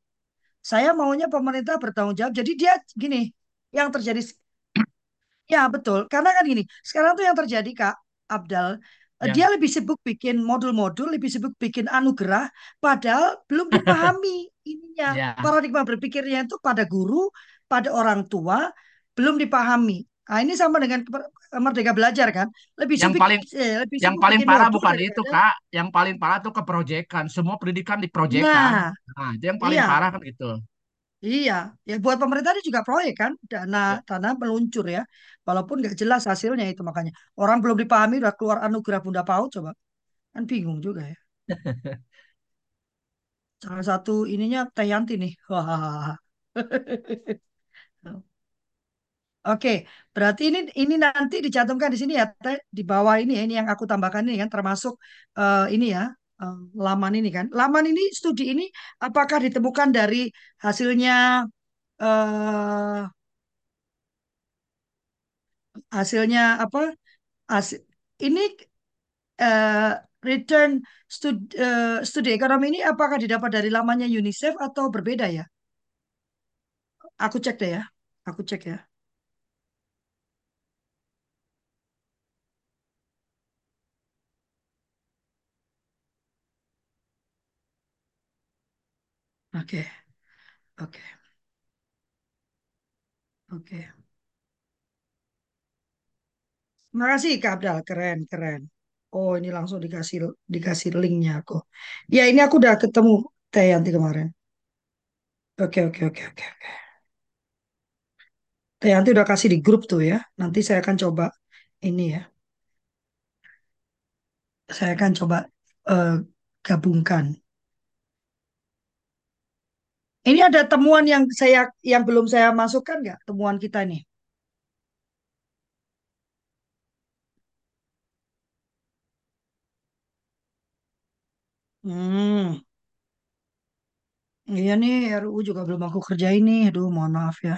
Saya maunya pemerintah bertanggung jawab. Jadi dia gini, yang terjadi ya betul. Karena kan gini, sekarang tuh yang terjadi Kak Abdal, Ya. dia lebih sibuk bikin modul-modul, lebih sibuk bikin anugerah, padahal belum dipahami ininya. Ya. Paradigma berpikirnya itu pada guru, pada orang tua, belum dipahami. Nah, ini sama dengan Merdeka Belajar kan, lebih Yang sibuk paling eh, lebih yang sibuk paling parah bukan itu Kak, yang paling parah tuh keprojekan. Semua pendidikan diprojekan. Nah, Nah, itu yang paling iya. parah kan gitu. Iya, ya buat pemerintah ini juga proyek kan, dana Ya. dana meluncur ya, walaupun nggak jelas hasilnya itu makanya orang belum dipahami udah keluar anugerah Bunda PAUD coba, kan bingung juga ya. Salah satu ininya Teh Yanti nih. Oke, berarti ini ini nanti dicantumkan di sini ya, Teh, di bawah ini ya, ini yang aku tambahkan ini kan termasuk eh, ini ya, eh, laman ini kan, laman ini studi ini apakah ditemukan dari hasilnya eh hasilnya apa hasil ini eh, return studi, eh, studi ekonomi ini apakah didapat dari lamannya UNICEF atau berbeda ya? Aku cek deh ya. Aku cek ya. Oke, oke, oke. Terima kasih Kak Abdal, keren, keren. Oh, ini langsung dikasih dikasih linknya aku. Ya, ini aku udah ketemu Teh Yanti kemarin. Oke, oke, oke, oke, oke. Teh Yanti udah kasih di grup tuh ya. Nanti saya akan coba ini ya. Saya akan coba eh, gabungkan. Ini ada temuan yang saya yang belum saya masukkan nggak? Temuan kita nih. Hmm, iya nih RUU juga belum aku kerjain nih. Aduh, mohon maaf ya.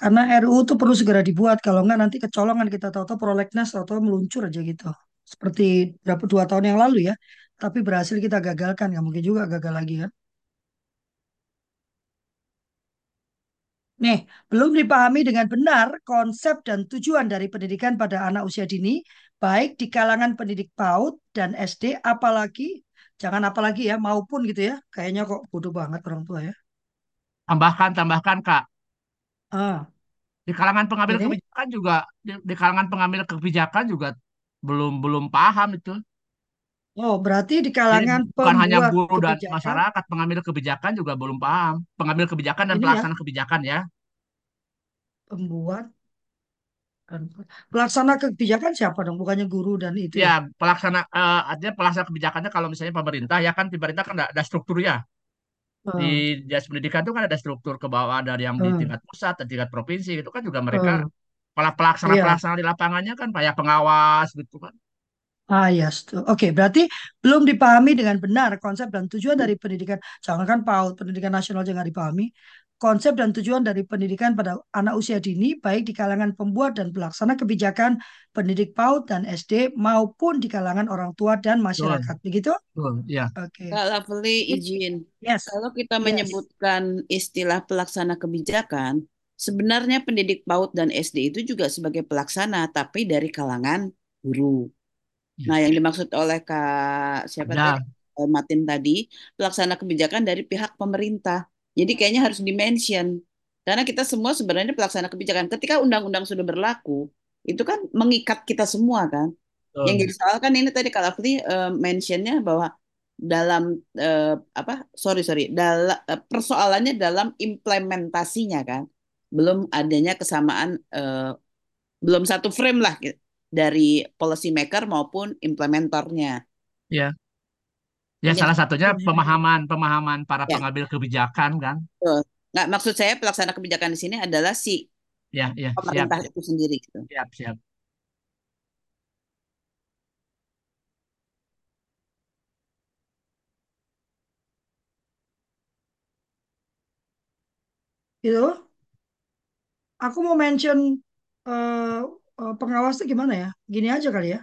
Karena RUU tuh perlu segera dibuat. Kalau nggak nanti kecolongan kita tahu-tahu prolegnas atau meluncur aja gitu. Seperti berapa dua tahun yang lalu ya. Tapi berhasil kita gagalkan. Nggak mungkin juga gagal lagi kan. Nih, belum dipahami dengan benar konsep dan tujuan dari pendidikan pada anak usia dini, baik di kalangan pendidik PAUD dan SD, apalagi, jangan apalagi ya, maupun gitu ya. Kayaknya kok bodoh banget orang tua ya. Tambahkan, tambahkan Kak. Ah, Di kalangan pengambil ini, kebijakan juga di, di kalangan pengambil kebijakan juga belum belum paham itu. Oh berarti di Jadi kalangan bukan hanya pembuat guru dan kebijakan, masyarakat, pengambil kebijakan juga belum paham. Pengambil kebijakan dan ini ya, pelaksana kebijakan ya. pembuat dan pelaksana kebijakan siapa dong? Bukannya guru dan itu ya? Ya, pelaksana eh, artinya pelaksana kebijakannya kalau misalnya pemerintah ya kan pemerintah kan ada, ada struktur ya. Di Ah, dinas pendidikan itu kan ada struktur ke bawah dari yang di ah, tingkat pusat dan tingkat provinsi itu kan juga mereka ah. pela- Iya. pelaksana-pelaksana di lapangannya kan kayak pengawas gitu kan. Ah, ya, setu- Oke, berarti belum dipahami dengan benar konsep dan tujuan dari pendidikan. Jangankan PAUD, pendidikan nasional jangan dipahami. Konsep dan tujuan dari pendidikan pada anak usia dini, baik di kalangan pembuat dan pelaksana kebijakan, pendidik PAUD dan SD, maupun di kalangan orang tua dan Betul, masyarakat. Begitu? betul, ya. Oke. Kak Lovely izin. Yes, Kalau kita yes. menyebutkan istilah pelaksana kebijakan, sebenarnya pendidik PAUD dan SD itu juga sebagai pelaksana, tapi dari kalangan guru. Ya. Nah, yang dimaksud oleh Kak siapa Ada. tadi? Eh, Martin tadi, pelaksana kebijakan dari pihak pemerintah. Jadi kayaknya harus dimention. Karena kita semua sebenarnya pelaksana kebijakan. Ketika undang-undang sudah berlaku, itu kan mengikat kita semua kan. Yang Betul. jadi soal kan ini tadi Kak Lovely eh, mentionnya bahwa dalam eh, apa sorry sorry dalam persoalannya dalam implementasinya kan belum adanya kesamaan eh, belum satu frame lah dari policy maker maupun implementornya. Ya. Ya, Hanya salah satunya pemahaman pemahaman para ya. pengambil kebijakan kan. Nggak, maksud saya pelaksana kebijakan di sini adalah si ya, ya, pemerintah siap. itu sendiri gitu. Siap, siap. Gitu. Aku mau mention uh, uh, pengawas itu gimana ya? Gini aja kali ya.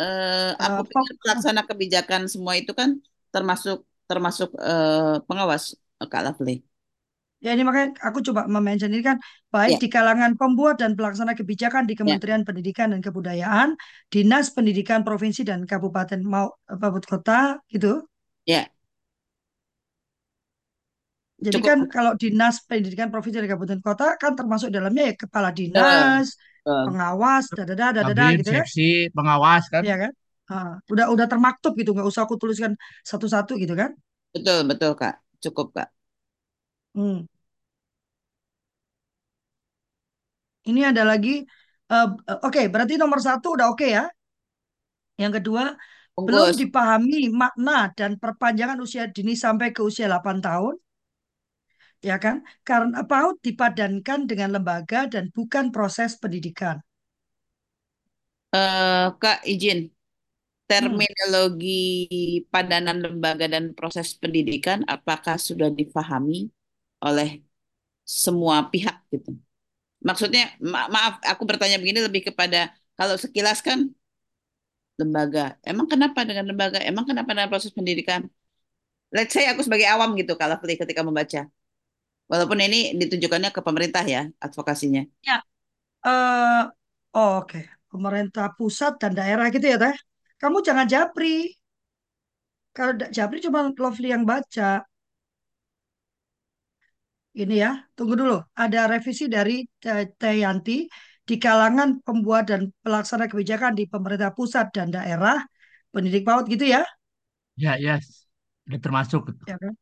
Uh, aku uh, pikir pelaksana kebijakan semua itu kan termasuk termasuk uh, pengawas Kak Lovely. Ya ini makanya aku coba mention ini kan baik yeah. di kalangan pembuat dan pelaksana kebijakan di ya. Kementerian yeah. Pendidikan dan Kebudayaan, Dinas Pendidikan Provinsi dan Kabupaten mau Kabupaten Kota gitu. Ya. Jadi Cukup. kan kalau Dinas Pendidikan Provinsi dan Kabupaten Kota kan termasuk dalamnya ya kepala dinas, uh, uh. pengawas, dadada dadada gitu kan. pengawas kan. Iya kan? Uh, udah udah termaktub gitu, nggak usah aku tuliskan satu-satu gitu kan? Betul betul kak, cukup kak. Hmm. Ini ada lagi. Uh, oke, okay, berarti nomor satu udah oke okay ya. Yang kedua, Bungkus. belum dipahami makna dan perpanjangan usia dini sampai ke usia 8 tahun. Ya kan? Karena PAUD dipadankan dengan lembaga dan bukan proses pendidikan. Uh, Kak, izin. Terminologi hmm. padanan lembaga dan proses pendidikan apakah sudah dipahami oleh semua pihak gitu? Maksudnya, ma maaf, aku bertanya begini lebih kepada kalau sekilas kan lembaga. Emang kenapa dengan lembaga? Emang kenapa dengan proses pendidikan? Let's say aku sebagai awam gitu kalau ketika membaca. Walaupun ini ditujukannya ke pemerintah ya advokasinya. Ya. Uh, oh, Oke, okay. pemerintah pusat dan daerah gitu ya teh. Kamu jangan japri. Kalau japri cuma Lovely yang baca ini ya, tunggu dulu. Ada revisi dari Tayanti di kalangan pembuat dan pelaksana kebijakan di pemerintah pusat dan daerah, pendidik PAUD gitu ya? Ya, yes. Udah termasuk. Ya kan?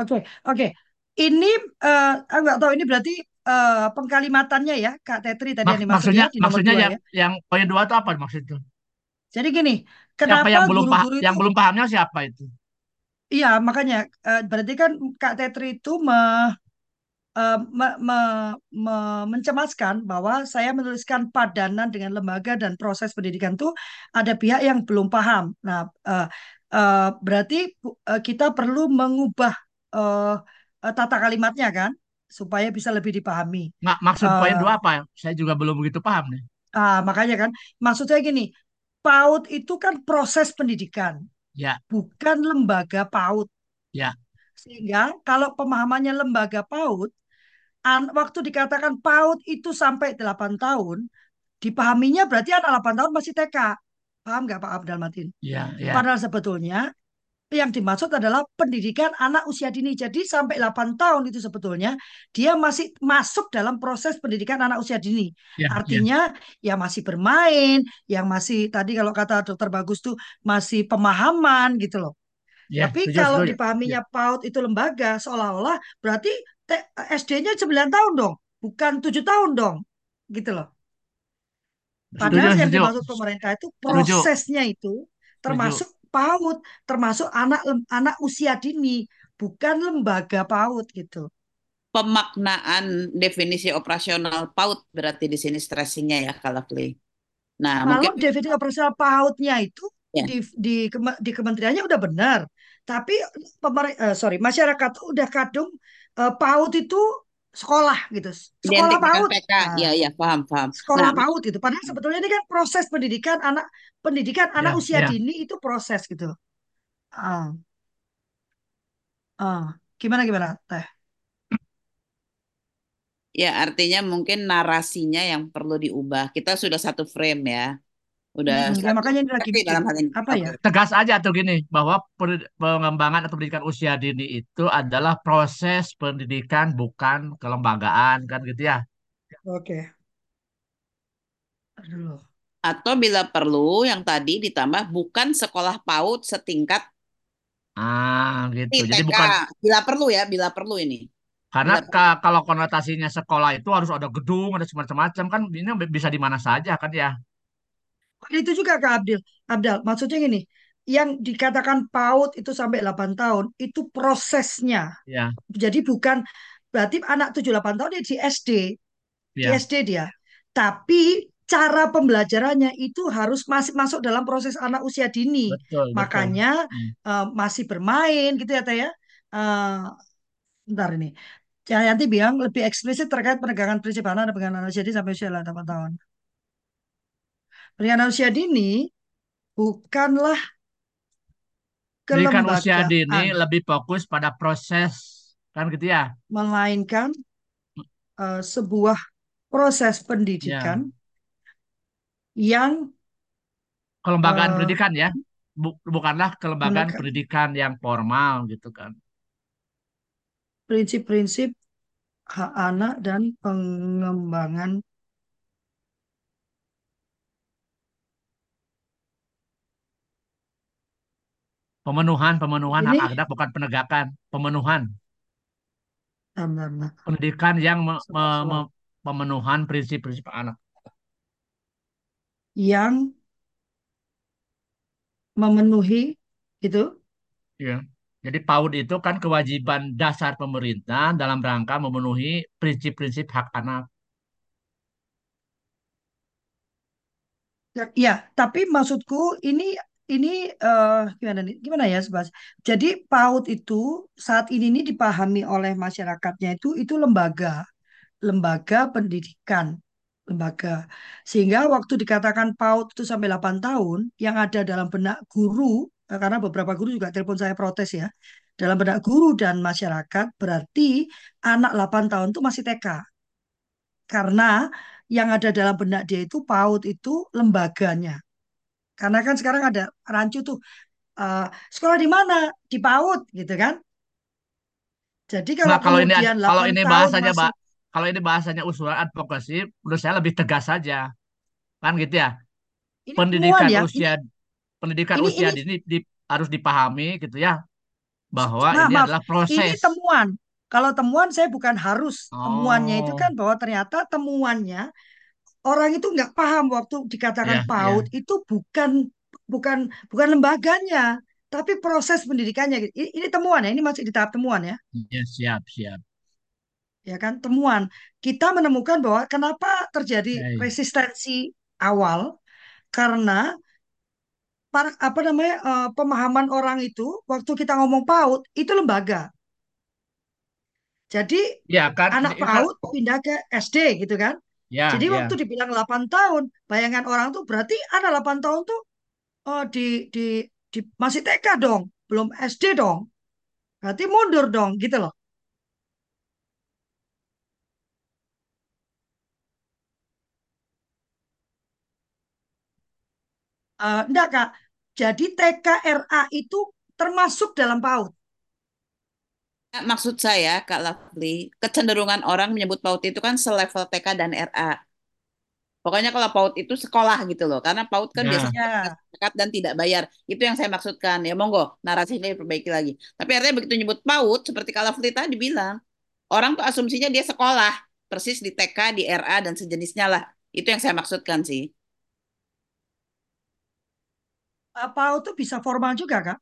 Oke, oke. Ini uh, nggak tahu ini berarti uh, pengkalimatannya ya, Kak Tetri tadi Mak yang maksudnya di maksudnya yang ya? yang poin dua itu apa maksudnya? Jadi gini, kenapa siapa yang belum guru-guru itu yang belum pahamnya siapa itu? Iya, makanya uh, berarti kan Kak Tetri itu me, uh, me, me, me, mencemaskan bahwa saya menuliskan padanan dengan lembaga dan proses pendidikan itu ada pihak yang belum paham. Nah, uh, uh, berarti uh, kita perlu mengubah uh, tata kalimatnya kan supaya bisa lebih dipahami. Mak maksud uh, poin dua apa? Saya juga belum begitu paham nih. Uh, makanya kan, maksud saya gini, PAUD itu kan proses pendidikan, ya. bukan lembaga PAUD. Ya. Sehingga kalau pemahamannya lembaga PAUD, waktu dikatakan PAUD itu sampai 8 tahun, dipahaminya berarti anak 8 tahun masih TK. Paham nggak Pak Abdul Matin? Ya, ya. Padahal sebetulnya yang dimaksud adalah pendidikan anak usia dini. Jadi sampai 8 tahun itu sebetulnya dia masih masuk dalam proses pendidikan anak usia dini. Ya, Artinya ya. ya masih bermain, yang masih tadi kalau kata dokter Bagus tuh masih pemahaman gitu loh. Ya, Tapi tujuh, kalau tujuh. dipahaminya ya. PAUD itu lembaga seolah-olah berarti SD-nya 9 tahun dong, bukan tujuh tahun dong, gitu loh. Padahal yang dimaksud pemerintah itu prosesnya itu termasuk PAUD, termasuk anak anak usia dini, bukan lembaga PAUD gitu. Pemaknaan definisi operasional PAUD berarti di sini stressingnya ya kalau Clay. Nah, kalau mungkin... definisi operasional PAUD-nya itu ya. di, di di kementeriannya udah benar, tapi pemerintah uh, sorry masyarakat udah kadung uh, PAUD itu sekolah gitu. Sekolah PAUD. PK. Nah, ya, ya, paham, paham. Sekolah nah, PAUD itu. Padahal sebetulnya ini kan proses pendidikan anak pendidikan ya, anak usia ya. dini itu proses gitu. Ah. Ah, gimana gimana, Teh? Ya, artinya mungkin narasinya yang perlu diubah. Kita sudah satu frame ya udah. Hmm, ya makanya ini lagi dalam hal ini apa ya? tegas aja tuh gini bahwa pengembangan atau pendidikan usia dini itu adalah proses pendidikan bukan kelembagaan kan gitu ya? Oke. Aduh. atau bila perlu yang tadi ditambah bukan sekolah PAUD setingkat ah gitu. TK. jadi bukan bila perlu ya bila perlu ini. Karena ka, kalau konotasinya sekolah itu harus ada gedung ada semacam-macam kan ini bisa di mana saja kan ya itu juga Kak Abdil. Abdal, maksudnya gini, yang dikatakan PAUD itu sampai 8 tahun, itu prosesnya. Ya. Jadi bukan, berarti anak 7-8 tahun dia di SD. Ya. Di SD dia. Tapi cara pembelajarannya itu harus masih masuk dalam proses anak usia dini. Betul, Makanya betul. Hmm. Uh, masih bermain gitu ya Teh ya. Uh, Bentar ini. Yanti bilang lebih eksplisit terkait penegakan prinsip anak dan pengenalan usia dini sampai usia 8 tahun. Pendidikan usia dini bukanlah Pendidikan usia dini lebih fokus pada proses, kan gitu ya? melainkan uh, sebuah proses Ya, pendidikan yang kelembagaan uh, pendidikan ya, Bu- bukanlah kelembagaan pendidikan yang formal gitu kan. prinsip-prinsip hak anak dan pengembangan Pemenuhan, pemenuhan hak anak bukan penegakan, pemenuhan. Bentar. Pendidikan yang me- me- me- pemenuhan prinsip-prinsip anak. yang memenuhi itu Ya. Jadi PAUD itu kan kewajiban dasar pemerintah dalam rangka memenuhi prinsip-prinsip hak anak. ya, ya, tapi maksudku ini ini eh, gimana nih? Gimana ya Sebas? Jadi PAUD itu saat ini ini dipahami oleh masyarakatnya itu itu lembaga. Lembaga pendidikan. Lembaga. Sehingga waktu dikatakan PAUD itu sampai 8 tahun yang ada dalam benak guru eh, karena beberapa guru juga telepon saya protes ya dalam benak guru dan masyarakat berarti anak 8 tahun itu masih TK karena yang ada dalam benak dia itu PAUD itu lembaganya karena kan sekarang ada rancu tuh eh, sekolah di mana di PAUD gitu kan jadi kalau Nah, kalau ini kalau 8 ini bahasanya, masih Mbak, kalau ini bahasanya usulan advokasi, menurut saya lebih tegas saja. Kan gitu ya. ini Pendidikan ya ini usia pendidikan ini usia ini dini di- harus dipahami gitu ya bahwa Nah, ini maaf, adalah ini proses. temuan. Kalau temuan saya bukan harus. Temuannya itu Oh, kan bahwa ternyata temuannya orang itu nggak paham waktu dikatakan ya, ya. PAUD itu bukan bukan bukan lembaganya, tapi proses pendidikannya. Ini, ini temuan ya, ini masih di tahap temuan ya, Ya, siap, siap. ya kan temuan. Kita menemukan bahwa kenapa terjadi Oke. resistensi awal karena para, apa namanya eh, pemahaman orang itu waktu kita ngomong PAUD itu lembaga. Jadi Ya kan, anak kan, PAUD pindah ke SD gitu kan. Ya, Jadi ya. waktu dibilang 8 tahun, bayangan orang tuh berarti anak 8 tahun tuh oh, di, di, di masih TK dong, belum SD dong. Berarti mundur dong gitu loh. Eh, enggak Kak. Jadi TKRA itu termasuk dalam PAUD. Nah, Maksud saya, Kak Lovely, kecenderungan orang menyebut PAUD itu kan selevel TK dan RA. Pokoknya kalau PAUD itu sekolah gitu loh, karena PAUD kan Ya, biasanya Ya, zakat dan tidak bayar. Itu yang saya maksudkan. Ya monggo, narasinya diperbaiki lagi. Tapi artinya begitu nyebut PAUD, seperti Kak Lovely tadi bilang, orang tuh asumsinya dia sekolah, persis di TK, di RA, dan sejenisnya lah. Itu yang saya maksudkan sih. eh, PAUD tuh bisa formal juga Kak.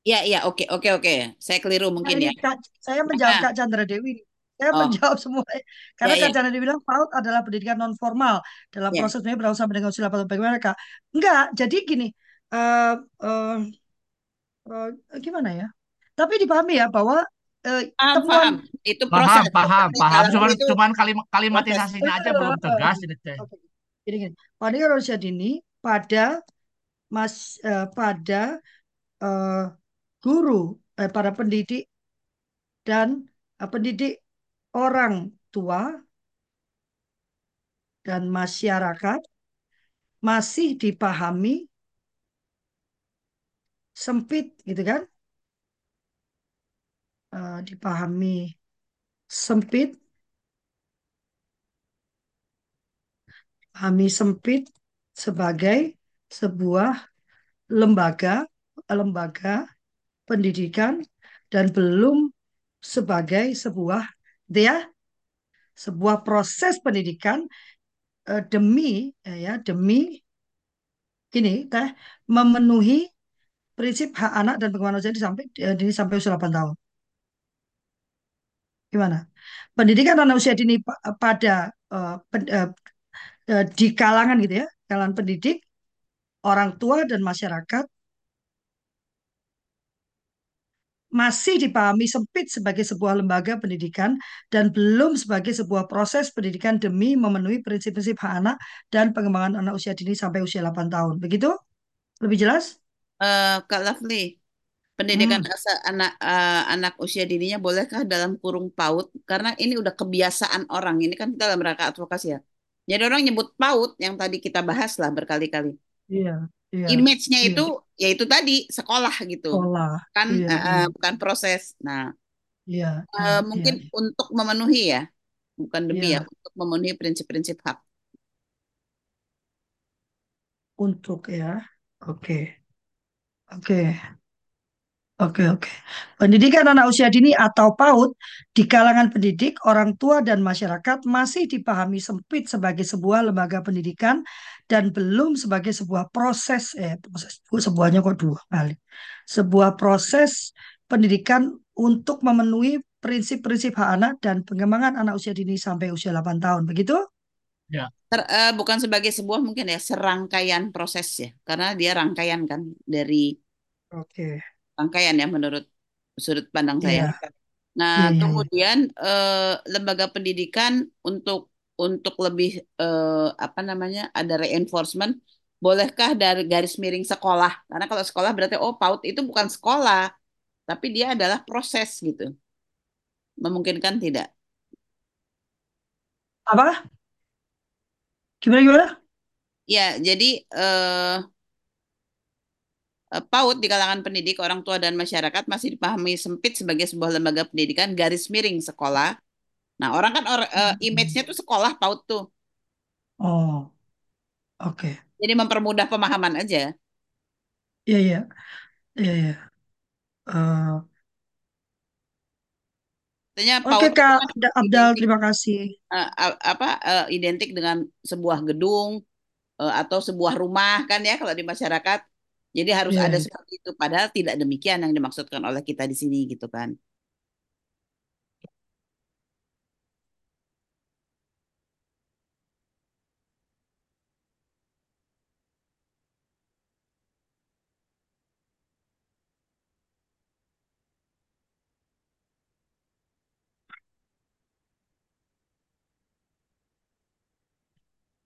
Iya, iya, oke, oke, oke. Saya keliru Nah, mungkin ini ya. Kak, saya menjawab Nah, Kak Chandra Dewi. Saya oh, menjawab semua. Karena ya, Kak ya, Chandra Dewi bilang PAUD adalah pendidikan non formal dalam ya. proses sampai dengan usia 8 tahun. Bagaimana Kak? Enggak, jadi gini. eh eh, eh, gimana ya? Tapi dipahami ya bahwa eh, Paham, temuan paham. Itu paham, proses. paham, paham. Lovely Cuman, itu cuman kalim kalimatisasinya aja belum tegas ini teh. Oke, gini gini. Pendidikan usia dini pada mas eh, pada eh, guru, eh, para pendidik dan eh, pendidik orang tua dan masyarakat masih dipahami sempit gitu kan? Eh, dipahami sempit, pahami sempit sebagai sebuah lembaga lembaga pendidikan dan belum sebagai sebuah dia sebuah proses pendidikan eh, demi eh, ya demi ini teh memenuhi prinsip hak anak dan pengembangan sampai eh, dini sampai usia 8 tahun. Gimana? Pendidikan anak usia dini pa- pada eh, pen- eh, di kalangan gitu ya, kalangan pendidik, orang tua dan masyarakat masih dipahami sempit sebagai sebuah lembaga pendidikan dan belum sebagai sebuah proses pendidikan demi memenuhi prinsip-prinsip hak anak dan pengembangan anak usia dini sampai usia 8 tahun. Begitu? Lebih jelas? Uh, Kak Lovely, pendidikan hmm. asa anak uh, anak usia dininya bolehkah dalam kurung PAUD? Karena ini udah kebiasaan orang. Ini kan kita dalam rangka advokasi ya. Jadi orang nyebut PAUD yang tadi kita bahas lah berkali-kali. Iya. Iya, Image-nya iya. itu ya itu tadi sekolah gitu. Sekolah. Kan iya, uh, iya. bukan proses. Nah, Iya, uh, iya, mungkin iya. untuk memenuhi ya, bukan demi Iya. ya, untuk memenuhi prinsip-prinsip hak. Untuk ya. Oke. Oke. Oke, oke. Pendidikan anak usia dini atau PAUD di kalangan pendidik, orang tua, dan masyarakat masih dipahami sempit sebagai sebuah lembaga pendidikan dan belum sebagai sebuah proses, eh, proses sebuahnya kok dua kali, sebuah proses pendidikan untuk memenuhi prinsip-prinsip hak anak dan pengembangan anak usia dini sampai usia 8 tahun. Begitu? Ya. Ter, uh, bukan sebagai sebuah mungkin ya serangkaian proses ya, karena dia rangkaian kan dari Oke. Rangkaian ya menurut sudut pandang saya. Iya. Nah, Iya, iya, kemudian eh, lembaga pendidikan untuk untuk lebih eh, apa namanya ada reinforcement, bolehkah dari garis miring sekolah? Karena kalau sekolah berarti oh PAUD itu bukan sekolah, tapi dia adalah proses gitu. Memungkinkan tidak? Apa? Gimana gimana? Ya, jadi eh, PAUD di kalangan pendidik, orang tua dan masyarakat masih dipahami sempit sebagai sebuah lembaga pendidikan garis miring sekolah. Nah, orang kan or, eh, image-nya tuh sekolah PAUD tuh. Oh, oke. Jadi mempermudah pemahaman aja. Iya, iya. Iya, iya. Eh, Artinya Oke PAUD itu Kak kan Da- Abdal, identik terima kasih. eh, a- apa eh, identik dengan sebuah gedung eh, atau sebuah rumah kan ya kalau di masyarakat. Jadi harus Iya, ada seperti itu. Padahal tidak demikian yang dimaksudkan oleh kita di sini gitu kan.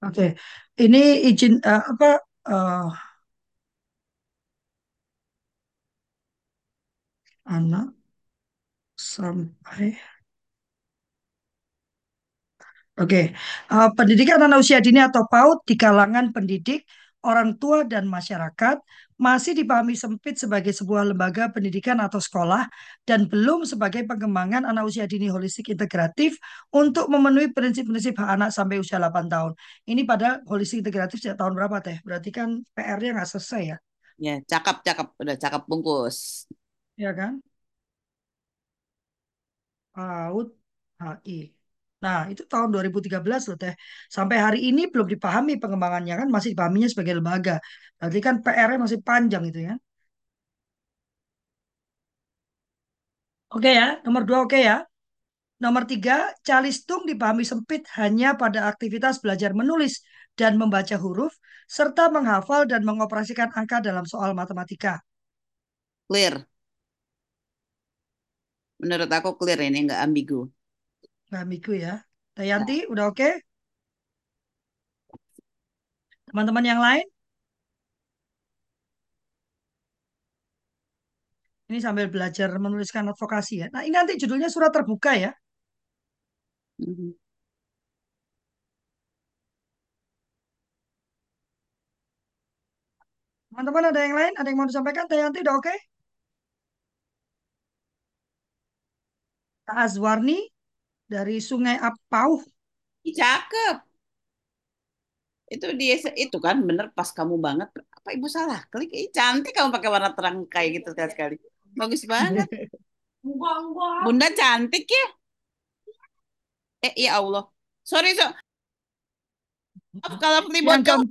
Oke, ini izin eh, apa eh, anak sampai Oke, Eh, pendidikan anak usia dini atau PAUD di kalangan pendidik, orang tua dan masyarakat masih dipahami sempit sebagai sebuah lembaga pendidikan atau sekolah dan belum sebagai pengembangan anak usia dini holistik integratif untuk memenuhi prinsip-prinsip hak anak sampai usia 8 tahun. Ini pada holistik integratif sejak tahun berapa teh? Berarti kan PR-nya nggak selesai ya, Ya, cakep cakep udah cakep bungkus. Ya kan? PAUD HI. Nah, itu tahun 2013 loh teh. Sampai hari ini belum dipahami pengembangannya kan masih dipahaminya sebagai lembaga. Berarti kan PR-nya masih panjang itu ya. Oke ya, nomor dua oke ya. Nomor tiga, calistung dipahami sempit hanya pada aktivitas belajar menulis dan membaca huruf, serta menghafal dan mengoperasikan angka dalam soal matematika. Clear. Menurut aku clear ini nggak ambigu. Nah, Miku ya. Dayanti, udah oke? Teman-teman yang lain? Ini sambil belajar menuliskan advokasi ya. Nah, ini nanti judulnya surat terbuka ya. Mhm. Teman-teman ada yang lain? Ada yang mau disampaikan? Dayanti udah oke? Kak Azwarni dari Sungai Apauh. Ih, Cakep. Itu dia itu kan bener pas kamu banget. Apa ibu salah? Klik Ih, cantik kamu pakai warna terang kayak gitu sekali-sekali. Bagus banget. Bunda cantik ya. Eh ya Allah. Sorry so. Maaf kalau beli Yang bocor. ke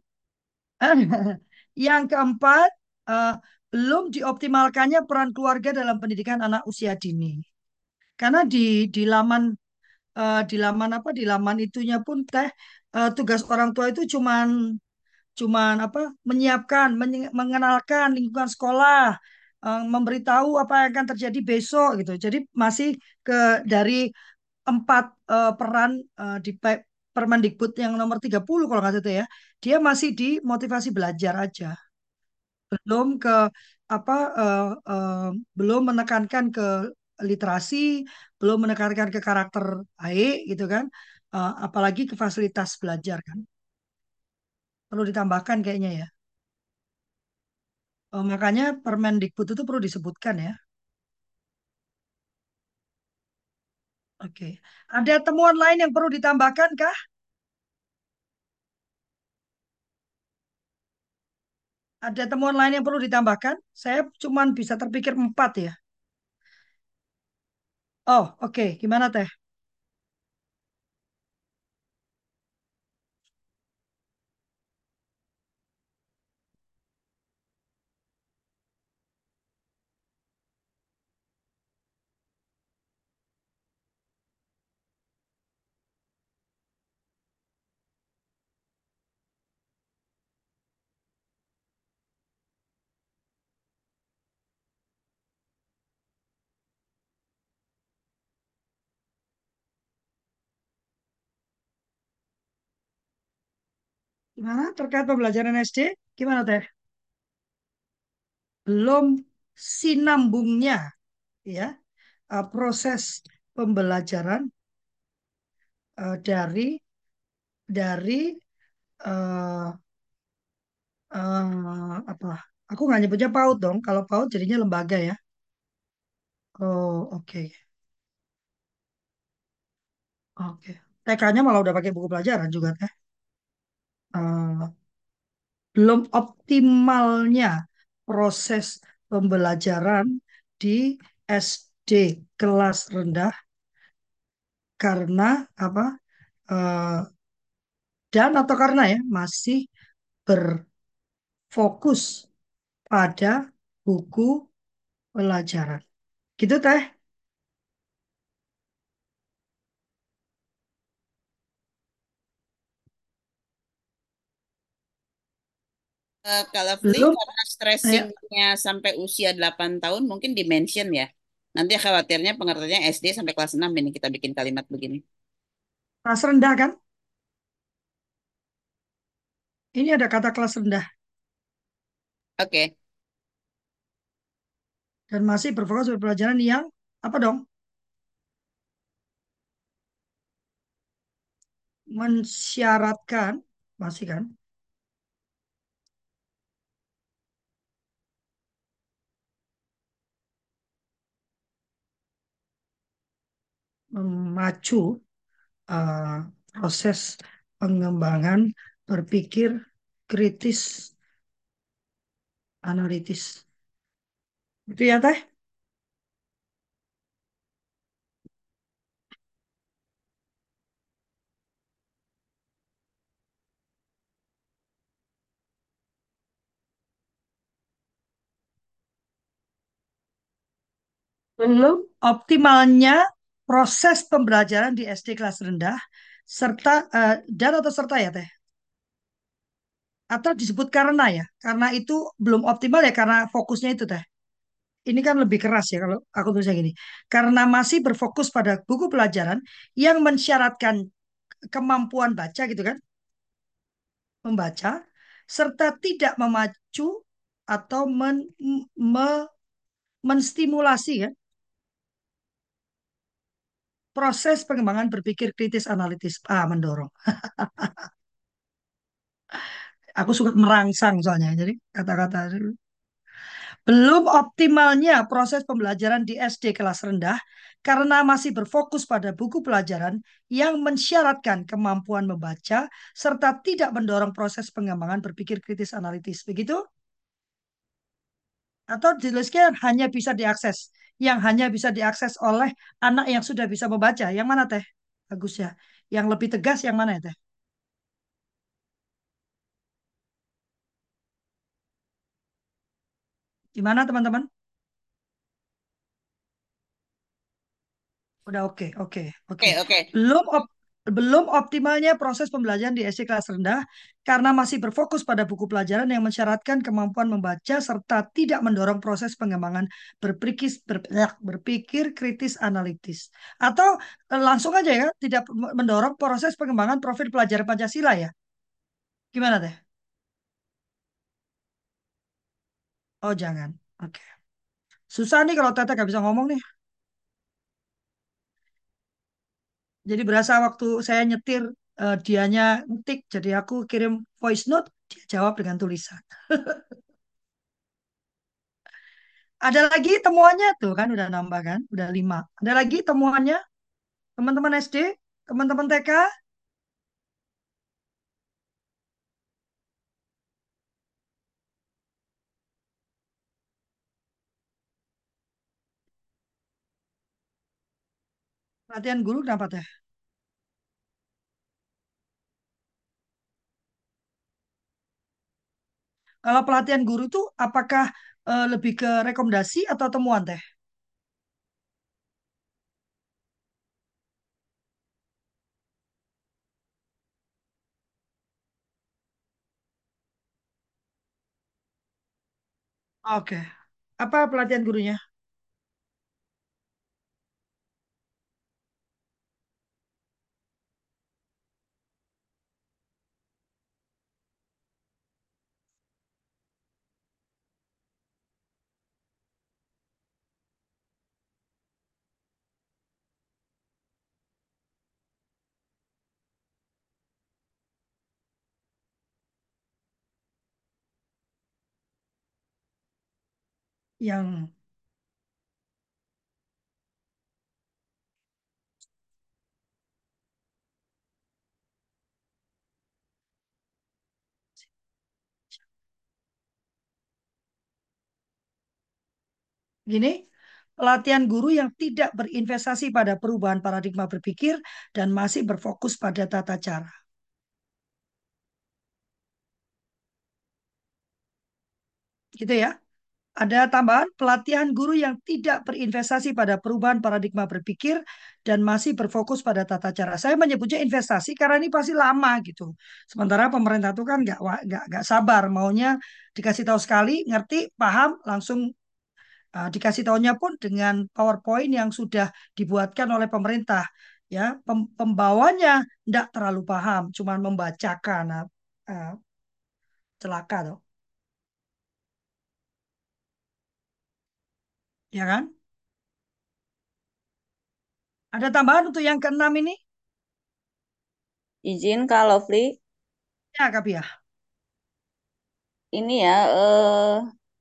yang keempat, eh, belum dioptimalkannya peran keluarga dalam pendidikan anak usia dini. Karena di di laman eh, di laman apa di laman itunya pun teh eh, tugas orang tua itu cuman cuman apa menyiapkan menye- mengenalkan lingkungan sekolah uh, memberitahu apa yang akan terjadi besok gitu. Jadi masih ke dari empat uh, peran uh, di Permendikbud yang nomor 30 kalau nggak salah ya. Dia masih di motivasi belajar aja. Belum ke apa uh, uh, belum menekankan ke literasi, belum menekankan ke karakter baik gitu kan. Uh, apalagi ke fasilitas belajar kan. Perlu ditambahkan kayaknya ya. Oh, makanya Permendikbud itu perlu disebutkan ya. Oke. Ada temuan lain yang perlu ditambahkan kah? Ada temuan lain yang perlu ditambahkan? Saya cuma bisa terpikir empat ya. Oh, oke. Gimana Teh? Gimana terkait pembelajaran SD? Gimana Teh? Belum sinambungnya ya uh, proses pembelajaran uh, dari dari uh, uh, apa? Aku nggak nyebutnya PAUD dong. Kalau PAUD jadinya lembaga ya. Oh oke. Okay. Oke. TK-nya malah udah pakai buku pelajaran juga teh. Uh, belum optimalnya proses pembelajaran di SD kelas rendah karena apa uh, dan atau karena ya masih berfokus pada buku pelajaran. Gitu teh. Uh, kalau Fli, karena stressingnya ya. sampai usia 8 tahun mungkin dimension ya. Nanti khawatirnya pengertiannya SD sampai kelas 6 ini kita bikin kalimat begini. Kelas rendah kan? Ini ada kata kelas rendah. Oke. Okay. Dan masih berfokus pada pelajaran yang apa dong? Mensyaratkan, masih kan? Memacu uh, proses pengembangan berpikir kritis analitis. Itu ya teh? Belum optimalnya proses pembelajaran di SD kelas rendah serta uh, dan atau serta ya teh? Atau disebut karena ya? Karena itu belum optimal ya karena fokusnya itu teh? Ini kan lebih keras ya kalau aku tulisnya gini. Karena masih berfokus pada buku pelajaran yang mensyaratkan kemampuan baca gitu kan? Membaca serta tidak memacu atau men, me, menstimulasi kan proses pengembangan berpikir kritis analitis ah mendorong. Aku suka merangsang soalnya jadi kata-kata belum optimalnya proses pembelajaran di SD kelas rendah karena masih berfokus pada buku pelajaran yang mensyaratkan kemampuan membaca serta tidak mendorong proses pengembangan berpikir kritis analitis. Begitu? Atau dituliskan hanya bisa diakses yang hanya bisa diakses oleh anak yang sudah bisa membaca. Yang mana teh? Bagus ya. Yang lebih tegas yang mana ya teh? Gimana teman-teman? Udah oke, okay, oke, okay, oke. Okay. Okay, okay. Belum op belum optimalnya proses pembelajaran di SD kelas rendah karena masih berfokus pada buku pelajaran yang mensyaratkan kemampuan membaca serta tidak mendorong proses pengembangan berpikir berpikir kritis analitis. Atau eh, langsung aja ya tidak mendorong proses pengembangan profil pelajar Pancasila ya? Gimana teh? Oh jangan. Oke. Susah nih kalau Tete gak bisa ngomong nih jadi berasa waktu saya nyetir uh, dianya ngetik jadi aku kirim voice note dia jawab dengan tulisan. Ada lagi temuannya? Tuh kan udah nambah kan udah lima. Ada lagi temuannya? Teman-teman SD teman-teman TK Latihan guru kenapa teh? Kalau pelatihan guru itu apakah uh, lebih ke rekomendasi atau temuan teh? Oke. Apa pelatihan gurunya? Yang gini, pelatihan guru yang tidak berinvestasi pada perubahan paradigma berpikir dan masih berfokus pada tata cara. Gitu ya. Ada tambahan pelatihan guru yang tidak berinvestasi pada perubahan paradigma berpikir dan masih berfokus pada tata cara. Saya menyebutnya investasi karena ini pasti lama gitu. Sementara pemerintah itu kan nggak nggak nggak sabar, maunya dikasih tahu sekali, ngerti, paham, langsung uh, dikasih tahunya pun dengan PowerPoint yang sudah dibuatkan oleh pemerintah. Ya, pem pembawanya tidak terlalu paham, cuma membacakan. Uh, celaka tuh. Ya kan? Ada tambahan untuk yang keenam ini? Izin Kak Lovely. Ya, Kak Pia. Ini ya, eh,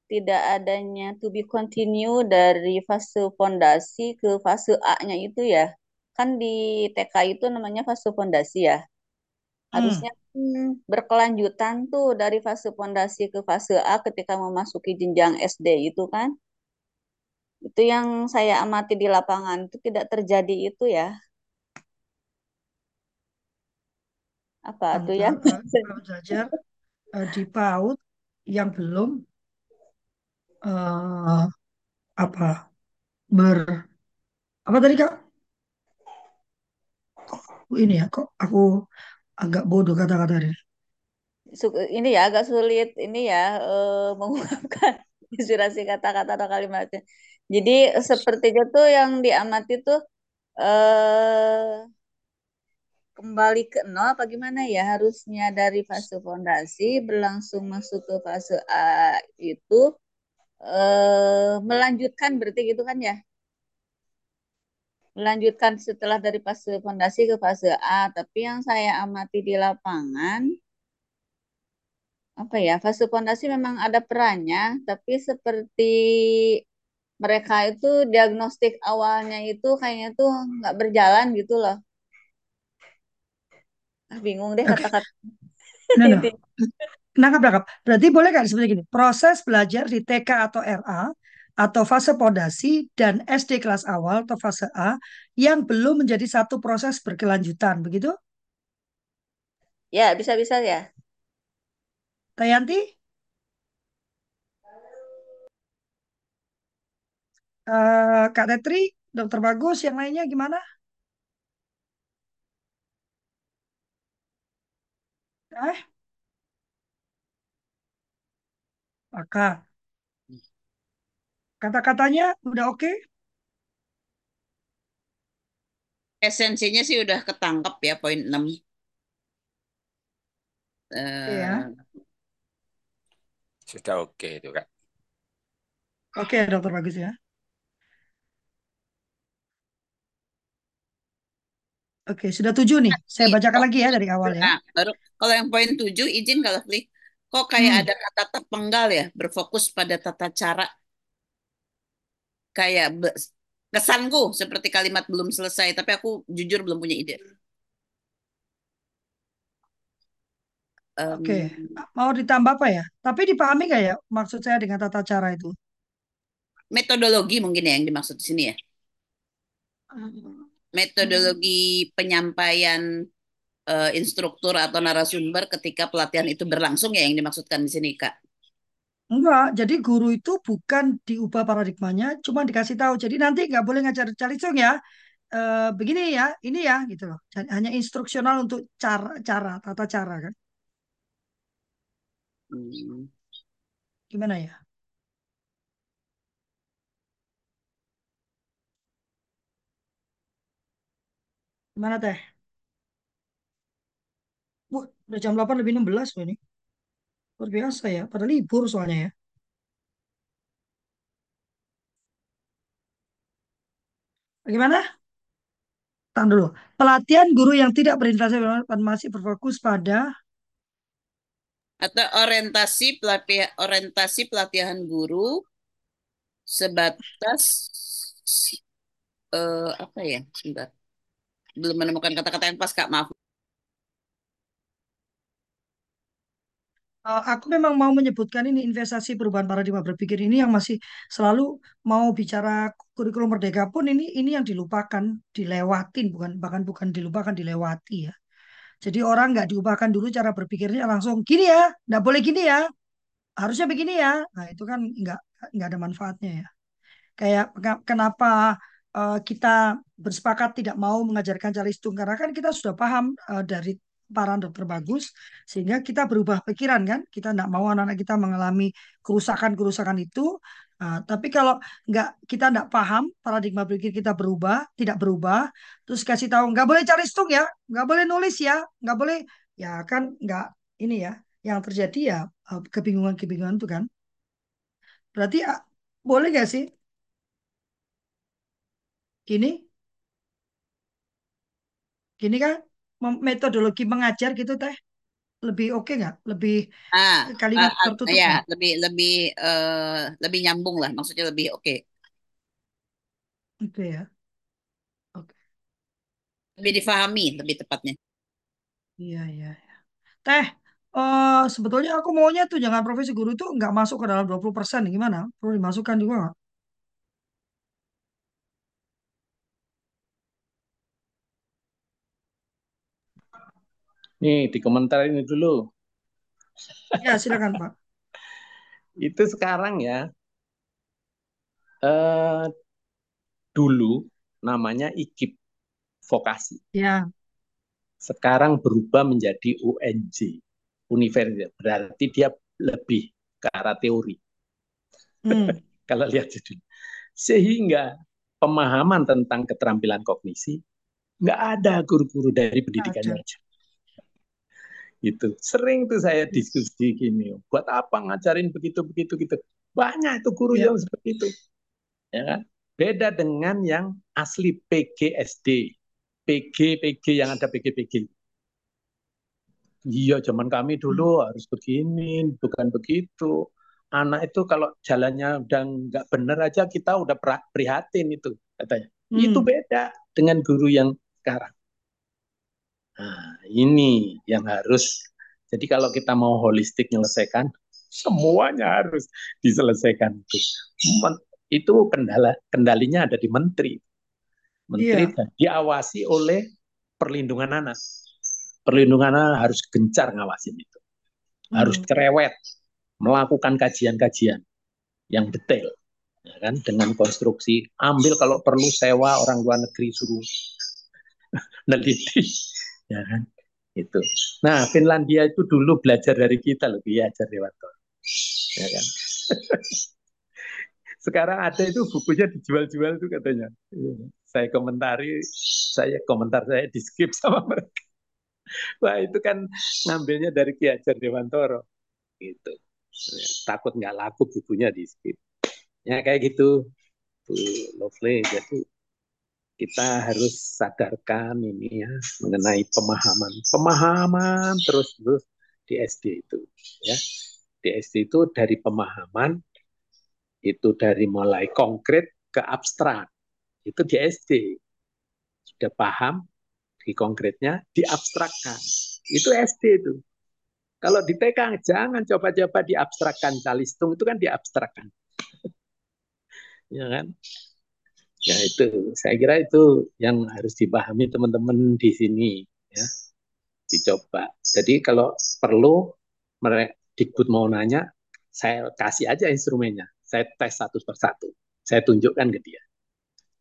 tidak adanya to be continue dari fase fondasi ke fase A-nya itu ya. Kan di TK itu namanya fase fondasi ya. Harusnya hmm. berkelanjutan tuh dari fase fondasi ke fase A ketika memasuki jenjang SD itu kan. Itu yang saya amati di lapangan itu tidak terjadi itu ya. Apa tuh ya? Belajar uh, di PAUD yang belum uh, apa ber apa tadi kak? Ini ya kok aku agak bodoh kata-kata ini. Ini ya agak sulit ini ya uh, mengungkapkan inspirasi kata-kata atau kalimatnya. Jadi sepertinya tuh yang diamati tuh eh, kembali ke nol apa gimana ya? Harusnya dari fase fondasi berlangsung masuk ke fase A itu eh, melanjutkan berarti gitu kan ya? Melanjutkan setelah dari fase fondasi ke fase A. Tapi yang saya amati di lapangan apa ya? Fase fondasi memang ada perannya tapi seperti mereka itu diagnostik awalnya itu kayaknya tuh nggak berjalan gitu loh. Ah, bingung deh kata-kata. Nah, nah. Nangkap, nangkap. Berarti boleh kan seperti gini, proses belajar di TK atau RA atau fase pondasi dan SD kelas awal atau fase A yang belum menjadi satu proses berkelanjutan, begitu? Ya, bisa-bisa ya. Tayanti? Uh, Kak Tetri, Dokter Bagus, yang lainnya gimana? Eh? AK. Kata-katanya udah oke? Okay? Esensinya sih udah ketangkep ya poin 6. Uh, ya. Sudah oke okay, itu Kak. Oke, okay, dokter bagus ya. Oke, sudah tujuh nih. Saya bacakan lagi ya dari awal ya. Nah, baru kalau yang poin tujuh izin kalau klik kok kayak hmm. ada kata terpenggal ya, berfokus pada tata cara. Kayak kesanku seperti kalimat belum selesai, tapi aku jujur belum punya ide. Um, Oke, mau ditambah apa ya? Tapi dipahami nggak ya maksud saya dengan tata cara itu? Metodologi mungkin ya yang dimaksud di sini ya. Hmm metodologi penyampaian uh, instruktur atau narasumber ketika pelatihan itu berlangsung ya yang dimaksudkan di sini Kak? Enggak, jadi guru itu bukan diubah paradigmanya, cuma dikasih tahu. Jadi nanti nggak boleh ngajar calisung ya, e, begini ya, ini ya, gitu loh. Hanya instruksional untuk cara, cara, tata cara kan. Hmm. Gimana ya? Gimana teh? Wah, udah jam 8 lebih 16 loh ini. Luar biasa ya, pada libur soalnya ya. Bagaimana? Tahan dulu. Pelatihan guru yang tidak berinvestasi masih berfokus pada atau orientasi pelatihan orientasi pelatihan guru sebatas uh, apa ya? Sebentar belum menemukan kata-kata yang pas kak maaf Uh, aku memang mau menyebutkan ini investasi perubahan paradigma berpikir ini yang masih selalu mau bicara kurikulum merdeka pun ini ini yang dilupakan, dilewatin bukan bahkan bukan dilupakan dilewati ya. Jadi orang nggak diubahkan dulu cara berpikirnya langsung gini ya, nggak boleh gini ya, harusnya begini ya. Nah itu kan nggak nggak ada manfaatnya ya. Kayak kenapa uh, kita bersepakat tidak mau mengajarkan calistung karena kan kita sudah paham uh, dari para dokter bagus sehingga kita berubah pikiran kan? Kita tidak mau anak-anak kita mengalami kerusakan-kerusakan itu. Uh, tapi kalau nggak kita tidak paham paradigma berpikir kita berubah tidak berubah terus kasih tahu nggak boleh calistung ya nggak boleh nulis ya nggak boleh ya kan nggak ini ya yang terjadi ya kebingungan-kebingungan itu kan. Berarti uh, boleh nggak sih gini? Gini kan metodologi mengajar gitu teh? Lebih oke okay nggak? Lebih ah, kalimat ah, tertutup ya lebih lebih uh, lebih nyambung lah maksudnya lebih oke. Okay. oke okay, ya. Oke. Okay. lebih difahami lebih tepatnya. Iya iya ya. teh uh, sebetulnya aku maunya tuh jangan profesi guru itu nggak masuk ke dalam 20% gimana? Perlu dimasukkan juga nggak Nih, di komentar ini dulu. Ya, silakan Pak. Itu sekarang ya, eh, dulu namanya IKIP, vokasi. Ya. Sekarang berubah menjadi UNJ, universitas. Berarti dia lebih ke arah teori. Hmm. Kalau lihat judul. Sehingga pemahaman tentang keterampilan kognisi nggak ada guru-guru dari pendidikannya aja. Itu sering tuh saya diskusi gini buat apa ngajarin begitu begitu gitu? Banyak itu guru ya. yang seperti itu. Ya kan? Beda dengan yang asli PGSD PG PG yang ada PG PG iya zaman kami dulu hmm. harus begini bukan begitu. Anak itu kalau jalannya udah nggak benar aja kita udah prihatin itu katanya. Hmm. itu beda dengan guru yang sekarang Nah, ini yang harus. Jadi kalau kita mau holistik menyelesaikan, semuanya harus diselesaikan itu. Itu kendala kendalinya ada di menteri. Menteri iya. diawasi oleh perlindungan anak. Perlindungan anak harus gencar ngawasin itu. Harus hmm. cerewet melakukan kajian-kajian yang detail ya kan dengan konstruksi ambil kalau perlu sewa orang luar negeri suruh neliti ya kan itu nah Finlandia itu dulu belajar dari kita loh ya Dewanto ya kan Sekarang ada itu bukunya dijual-jual tuh katanya. Saya komentari, saya komentar saya di skip sama mereka. Wah itu kan ngambilnya dari Ki Hajar Dewantoro. Gitu. Takut nggak laku bukunya di skip. Ya kayak gitu. Tuh, lovely. Jadi kita harus sadarkan ini ya mengenai pemahaman. Pemahaman terus-terus di SD itu. Ya. Di SD itu dari pemahaman itu dari mulai konkret ke abstrak. Itu di SD. Sudah paham, di konkretnya diabstrakkan. Itu SD itu. Kalau di TK jangan coba-coba diabstrakkan. Calistung itu kan diabstrakkan. ya kan? Ya itu, saya kira itu yang harus dipahami teman-teman di sini ya. Dicoba. Jadi kalau perlu mereka Dikbud mau nanya, saya kasih aja instrumennya saya tes satu persatu. Saya tunjukkan ke dia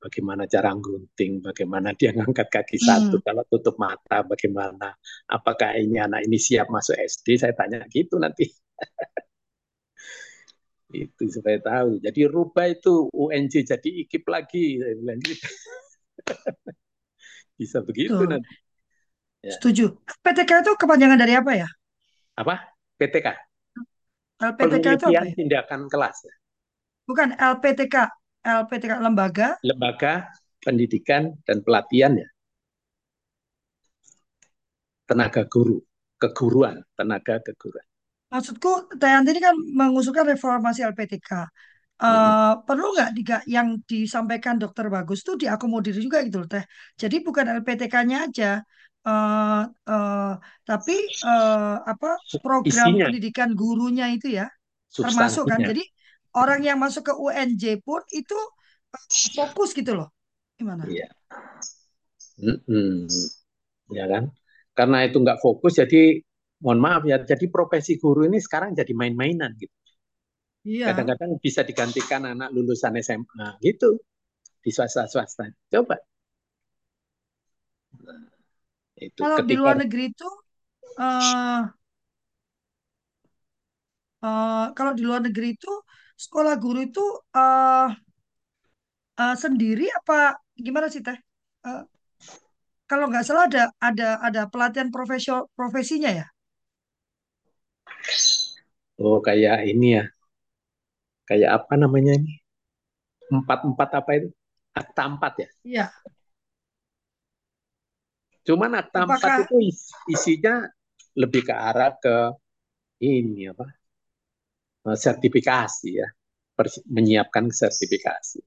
bagaimana cara gunting, bagaimana dia ngangkat kaki hmm. satu, kalau tutup mata, bagaimana, apakah ini anak ini siap masuk SD, saya tanya gitu nanti. itu supaya tahu. Jadi rubah itu UNJ jadi ikip lagi, saya bilang gitu. Bisa begitu Tuh. nanti. Ya. Setuju. PTK itu kepanjangan dari apa ya? Apa? PTK? LPTK itu apa ya? tindakan kelas. Bukan LPTK, LPTK lembaga. Lembaga pendidikan dan pelatihan ya. Tenaga guru, keguruan, tenaga keguruan. Maksudku, Tayanti ini kan mengusulkan reformasi LPTK. Uh, hmm. perlu nggak yang disampaikan dokter bagus tuh diakomodir juga gitu loh teh. Jadi bukan LPTK-nya aja, uh, uh, tapi uh, apa program Isinya. pendidikan gurunya itu ya termasuk kan. Jadi orang yang masuk ke UNJ pun itu fokus gitu loh. Gimana? Iya. Mm-hmm. Ya kan? Karena itu nggak fokus jadi mohon maaf ya jadi profesi guru ini sekarang jadi main-mainan gitu. Iya. Kadang-kadang bisa digantikan anak lulusan SMA gitu di swasta-swasta. Coba. Nah, itu Kalau ketika... di luar negeri itu uh, uh, kalau di luar negeri itu sekolah guru itu uh, uh, sendiri apa gimana sih teh? Uh, kalau nggak salah ada ada ada pelatihan profesio profesinya ya? Oh kayak ini ya, kayak apa namanya ini? Empat empat apa itu? Akta empat ya? Iya. Cuman akta Apakah... empat itu isinya lebih ke arah ke ini apa? Sertifikasi ya, menyiapkan sertifikasi.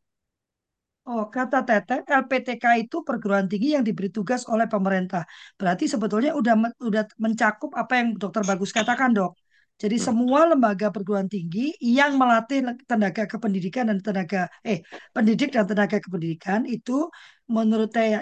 Oh, kata Teteh, LPTK itu perguruan tinggi yang diberi tugas oleh pemerintah. Berarti sebetulnya udah udah mencakup apa yang Dokter Bagus katakan, Dok. Jadi hmm. semua lembaga perguruan tinggi yang melatih tenaga kependidikan dan tenaga eh pendidik dan tenaga kependidikan itu menurut eh,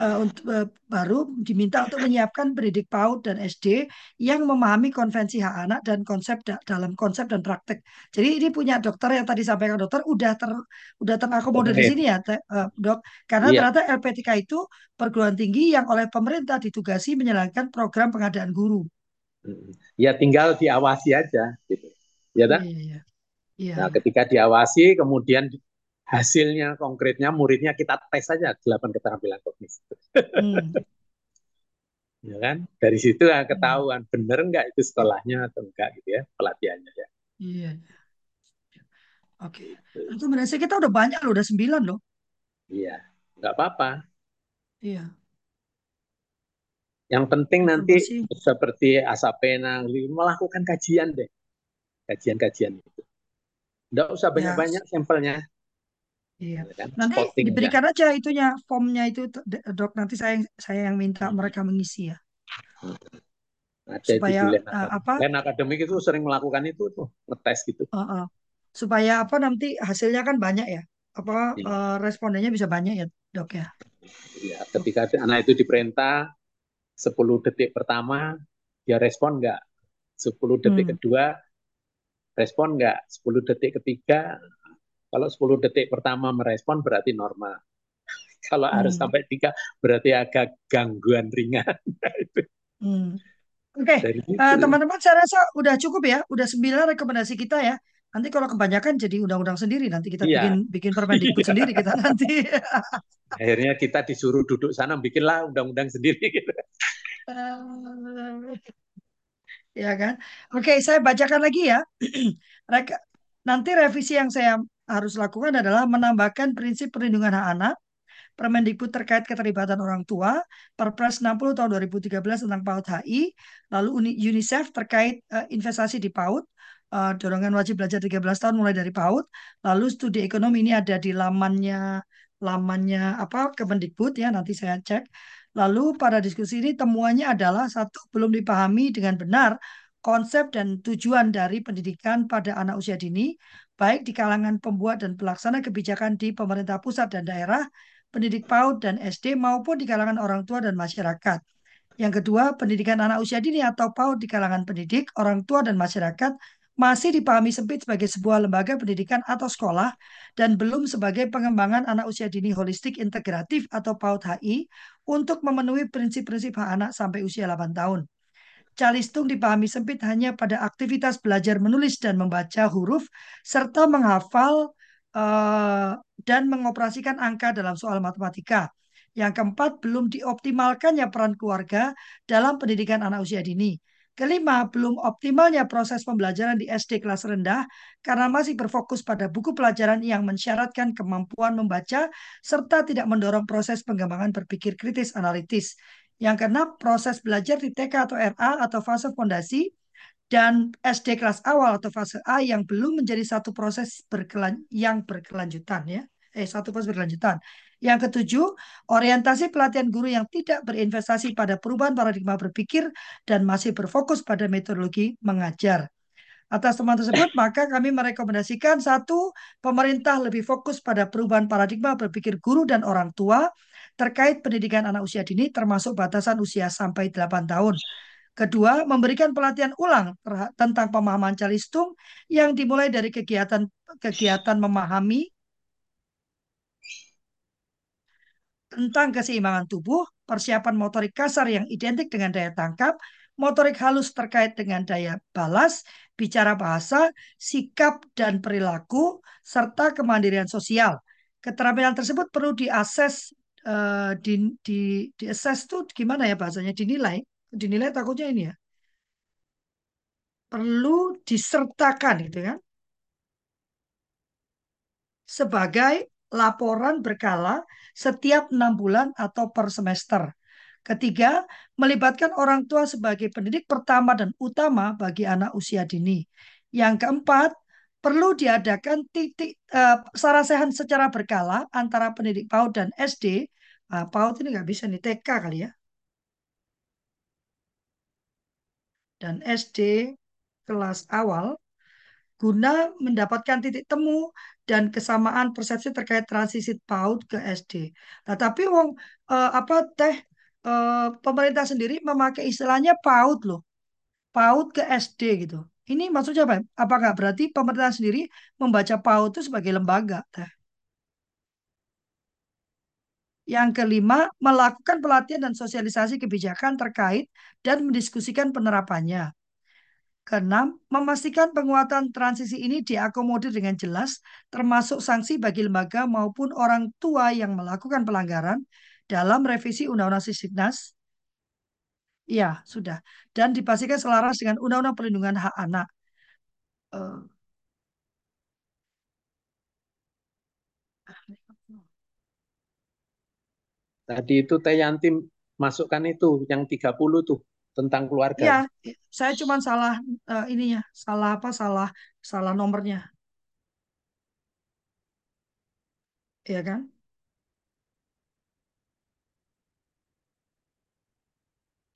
uh, untuk uh, baru diminta untuk menyiapkan pendidik PAUD dan SD yang memahami konvensi hak anak dan konsep da dalam konsep dan praktek. Jadi ini punya dokter yang tadi sampaikan dokter udah ter udah terakomodir di sini ya, uh, dok. Karena yeah. ternyata LPTK itu perguruan tinggi yang oleh pemerintah ditugasi menjalankan program pengadaan guru. Ya tinggal diawasi aja, gitu. Ya kan? Iya, iya. iya. Nah, ketika diawasi, kemudian hasilnya konkretnya muridnya kita tes saja delapan keterampilan kognitif. Hmm. ya kan? Dari situ ya ketahuan hmm. bener nggak itu sekolahnya atau enggak gitu ya pelatihannya ya. Iya. Oke. Okay. Itu berarti kita udah banyak loh, udah sembilan loh. Iya, nggak apa-apa. Iya. Yang penting nanti seperti Asapena melakukan kajian deh, kajian-kajian itu. Nggak usah ya. banyak-banyak ya. sampelnya. Iya. Ya kan? Nanti diberikan aja itunya formnya itu dok nanti saya saya yang minta mereka mengisi ya. Ada supaya uh, apa? Len akademik itu sering melakukan itu tuh ngetes gitu. Uh, uh. Supaya apa nanti hasilnya kan banyak ya. Apa ya. uh, respondennya bisa banyak ya dok ya. Iya. Ketika anak itu diperintah 10 detik pertama dia respon enggak? 10 detik hmm. kedua respon enggak? 10 detik ketiga kalau 10 detik pertama merespon berarti normal. Kalau hmm. harus sampai tiga berarti agak gangguan ringan. hmm. Oke, eh, teman-teman saya rasa udah cukup ya, udah sembilan rekomendasi kita ya. Nanti kalau kebanyakan jadi undang-undang sendiri, nanti kita Iya. bikin bikin Permendikbud Iya. sendiri kita nanti. Akhirnya kita disuruh duduk sana bikinlah undang-undang sendiri. gitu. Eh, ya kan? Oke, saya bacakan lagi ya. Nanti revisi yang saya harus lakukan adalah menambahkan prinsip perlindungan hak anak, Permendikbud terkait keterlibatan orang tua, Perpres 60 tahun 2013 tentang PAUD HI, lalu Uni- UNICEF terkait eh, investasi di PAUD, eh, dorongan wajib belajar 13 tahun mulai dari PAUD, lalu studi ekonomi ini ada di lamannya lamannya apa Kemendikbud ya nanti saya cek. Lalu pada diskusi ini temuannya adalah satu belum dipahami dengan benar konsep dan tujuan dari pendidikan pada anak usia dini, baik di kalangan pembuat dan pelaksana kebijakan di pemerintah pusat dan daerah, pendidik PAUD dan SD maupun di kalangan orang tua dan masyarakat. Yang kedua, pendidikan anak usia dini atau PAUD di kalangan pendidik, orang tua dan masyarakat masih dipahami sempit sebagai sebuah lembaga pendidikan atau sekolah dan belum sebagai pengembangan anak usia dini holistik integratif atau PAUD HI untuk memenuhi prinsip-prinsip hak anak sampai usia 8 tahun. Calistung dipahami sempit hanya pada aktivitas belajar menulis dan membaca huruf serta menghafal eh, dan mengoperasikan angka dalam soal matematika. Yang keempat, belum dioptimalkannya peran keluarga dalam pendidikan anak usia dini. Kelima, belum optimalnya proses pembelajaran di SD kelas rendah karena masih berfokus pada buku pelajaran yang mensyaratkan kemampuan membaca serta tidak mendorong proses pengembangan berpikir kritis analitis. Yang keenam, proses belajar di TK atau RA atau fase fondasi dan SD kelas awal atau fase A yang belum menjadi satu proses berkelan yang berkelanjutan ya. Eh, satu proses berkelanjutan. Yang ketujuh, orientasi pelatihan guru yang tidak berinvestasi pada perubahan paradigma berpikir dan masih berfokus pada metodologi mengajar. Atas teman tersebut, maka kami merekomendasikan satu, pemerintah lebih fokus pada perubahan paradigma berpikir guru dan orang tua terkait pendidikan anak usia dini termasuk batasan usia sampai 8 tahun. Kedua, memberikan pelatihan ulang tentang pemahaman calistung yang dimulai dari kegiatan kegiatan memahami tentang keseimbangan tubuh, persiapan motorik kasar yang identik dengan daya tangkap, motorik halus terkait dengan daya balas, bicara bahasa, sikap dan perilaku, serta kemandirian sosial. Keterampilan tersebut perlu diakses uh, di di di assess tuh gimana ya bahasanya dinilai dinilai takutnya ini ya perlu disertakan gitu kan sebagai laporan berkala setiap enam bulan atau per semester. Ketiga, melibatkan orang tua sebagai pendidik pertama dan utama bagi anak usia dini. Yang keempat, perlu diadakan titik uh, sarasehan secara berkala antara pendidik PAUD dan SD. Uh, PAUD ini nggak bisa nih TK kali ya. Dan SD kelas awal guna mendapatkan titik temu dan kesamaan persepsi terkait transisi PAUD ke SD. Nah, tapi wong uh, apa teh uh, pemerintah sendiri memakai istilahnya PAUD loh. PAUD ke SD gitu. Ini maksudnya apa? Apakah berarti pemerintah sendiri membaca PAUD itu sebagai lembaga? Yang kelima, melakukan pelatihan dan sosialisasi kebijakan terkait dan mendiskusikan penerapannya. Keenam, memastikan penguatan transisi ini diakomodir dengan jelas, termasuk sanksi bagi lembaga maupun orang tua yang melakukan pelanggaran dalam revisi Undang-Undang Sisdiknas. Ya, sudah. Dan dipastikan selaras dengan Undang-Undang Perlindungan Hak Anak. Uh, Tadi itu Teh Yanti masukkan itu yang 30 tuh tentang keluarga. Iya, saya cuma salah uh, ininya, salah apa? Salah salah nomornya. Iya kan?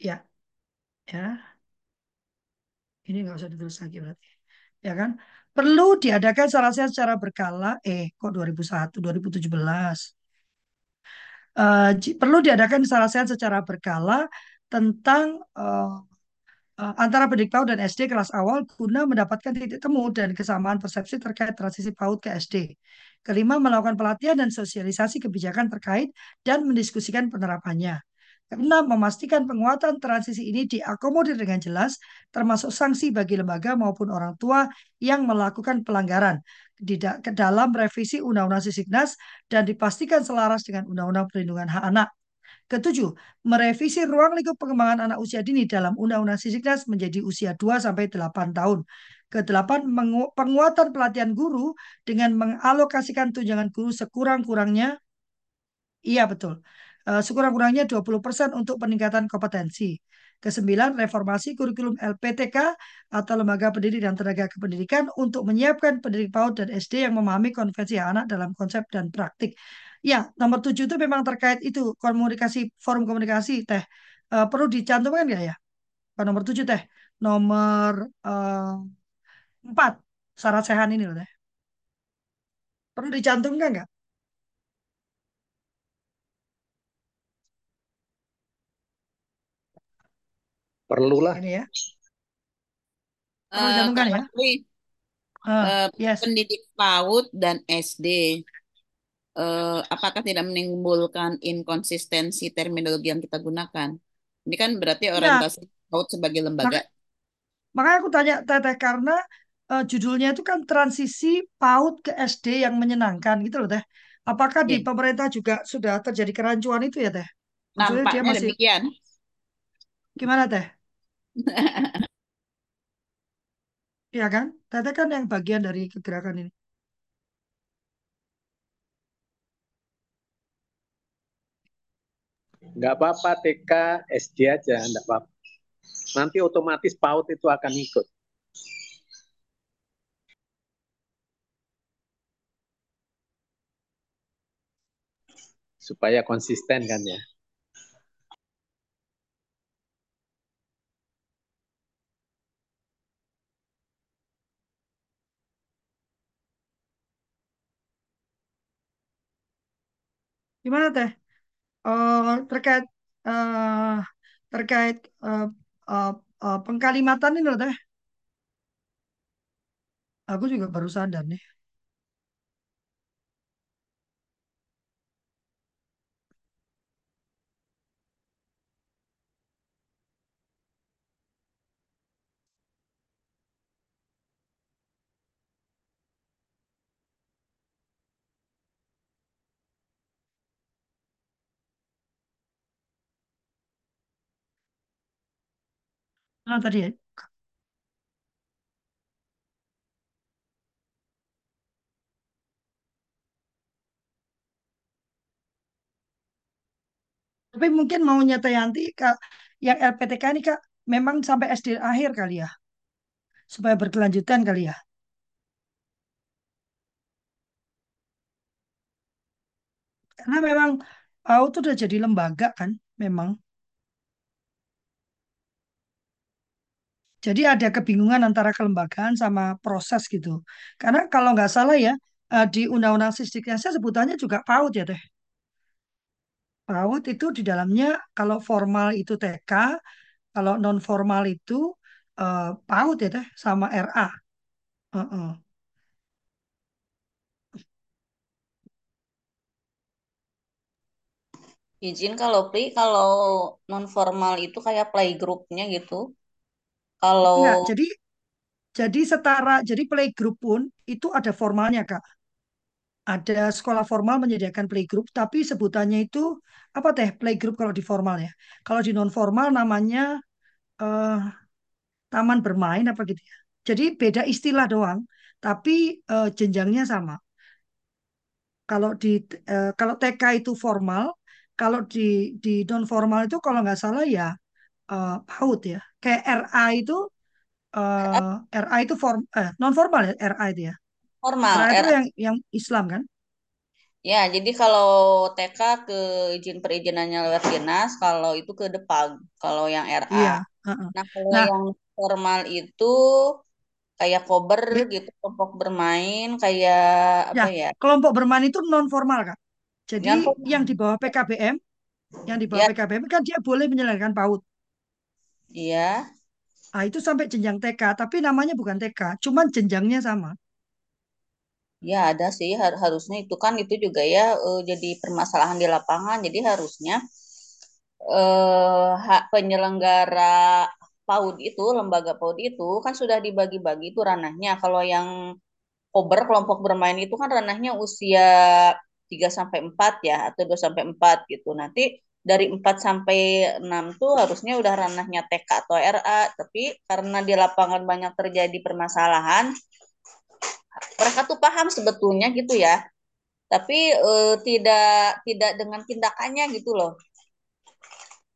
Ya. Ya. Ini nggak usah ditulis lagi berarti. Ya kan? Perlu diadakan sarasnya secara berkala. Eh, kok 2001, 2017. Uh, perlu diadakan sarasnya secara berkala tentang uh, antara pendidik PAUD dan SD kelas awal guna mendapatkan titik temu dan kesamaan persepsi terkait transisi PAUD ke SD. Kelima, melakukan pelatihan dan sosialisasi kebijakan terkait dan mendiskusikan penerapannya. Keenam, memastikan penguatan transisi ini diakomodir dengan jelas, termasuk sanksi bagi lembaga maupun orang tua yang melakukan pelanggaran ke dalam revisi Undang-Undang Sisiknas dan dipastikan selaras dengan Undang-Undang Perlindungan Hak Anak. Ketujuh, merevisi ruang lingkup pengembangan anak usia dini dalam Undang-Undang Sisiknas menjadi usia 2 sampai 8 tahun. Kedelapan, penguatan pelatihan guru dengan mengalokasikan tunjangan guru sekurang-kurangnya. Iya, betul. Uh, sekurang-kurangnya 20% untuk peningkatan kompetensi. Kesembilan, reformasi kurikulum LPTK atau Lembaga Pendidik dan Tenaga Kependidikan untuk menyiapkan pendidik PAUD dan SD yang memahami konvensi anak dalam konsep dan praktik. Ya, nomor tujuh itu memang terkait itu komunikasi forum komunikasi teh uh, perlu dicantumkan nggak ya? Nomor tujuh teh, nomor uh, empat syarat sehat ini loh teh. Perlu dicantumkan nggak? Perlulah. Ini ya. Perlu dicantumkan uh, ya. Uh, yes. Pendidik PAUD dan SD eh, apakah tidak menimbulkan inkonsistensi terminologi yang kita gunakan? Ini kan berarti iya. orientasi ya. sebagai lembaga. Maka, makanya aku tanya Teteh karena uh, judulnya itu kan transisi PAUD ke SD yang menyenangkan gitu loh Teh. Apakah ya. di iya. pemerintah juga sudah terjadi kerancuan itu ya Teh? Maksudnya Nampaknya dia masih demikian. Gimana Teh? Iya kan? Teteh kan yang bagian dari kegerakan ini. Nggak apa-apa TK, SD aja, nggak apa-apa. Nanti otomatis PAUD itu akan ikut. Supaya konsisten kan ya. Gimana teh? uh, terkait uh, terkait uh, uh, uh, pengkalimatan ini loh teh. Aku juga baru sadar nih. Ah, tadi ya. Tapi mungkin maunya Yanti Kak, yang LPTK ini Kak, memang sampai SD akhir kali ya. Supaya berkelanjutan kali ya. Karena memang aku tuh udah jadi lembaga kan, memang. Jadi ada kebingungan antara kelembagaan sama proses gitu. Karena kalau nggak salah ya, eh, di Undang-Undang Sisdiknasnya sebutannya juga PAUD ya teh. PAUD itu di dalamnya kalau formal itu TK, kalau non formal itu uh, PAUD ya teh sama RA. Uh -uh. Izin kalau Pri, kalau non formal itu kayak playgroupnya gitu. Enggak, jadi jadi setara, jadi playgroup pun itu ada formalnya Kak ada sekolah formal menyediakan playgroup, tapi sebutannya itu apa teh playgroup kalau di formal ya. Kalau di non formal namanya uh, taman bermain apa gitu ya. Jadi beda istilah doang, tapi uh, jenjangnya sama. Kalau di uh, kalau TK itu formal, kalau di di non formal itu kalau nggak salah ya uh, PAUD ya. Kayak RA itu uh, RA itu form eh, non formal ya RA itu ya. Formal. RA itu yang yang Islam kan? Ya, jadi kalau TK ke izin perizinannya lewat dinas, kalau itu ke depan, kalau yang RA. Iya. Uh-uh. Nah, kalau nah, yang formal itu kayak kober ya. gitu, kelompok bermain, kayak apa ya? Kelompok bermain itu non formal kak. Jadi yang, yang di bawah PKBM, yang di bawah ya. PKBM kan dia boleh menyelenggarakan PAUD. Iya. Nah, itu sampai jenjang TK, tapi namanya bukan TK, cuman jenjangnya sama. Ya ada sih har harusnya itu kan itu juga ya uh, jadi permasalahan di lapangan. Jadi harusnya eh, hak penyelenggara PAUD itu, lembaga PAUD itu kan sudah dibagi-bagi itu ranahnya. Kalau yang kober kelompok bermain itu kan ranahnya usia 3 sampai 4 ya atau 2 sampai 4 gitu. Nanti dari 4 sampai 6 tuh harusnya udah ranahnya TK atau RA, tapi karena di lapangan banyak terjadi permasalahan, mereka tuh paham sebetulnya gitu ya. Tapi eh, tidak tidak dengan tindakannya gitu loh.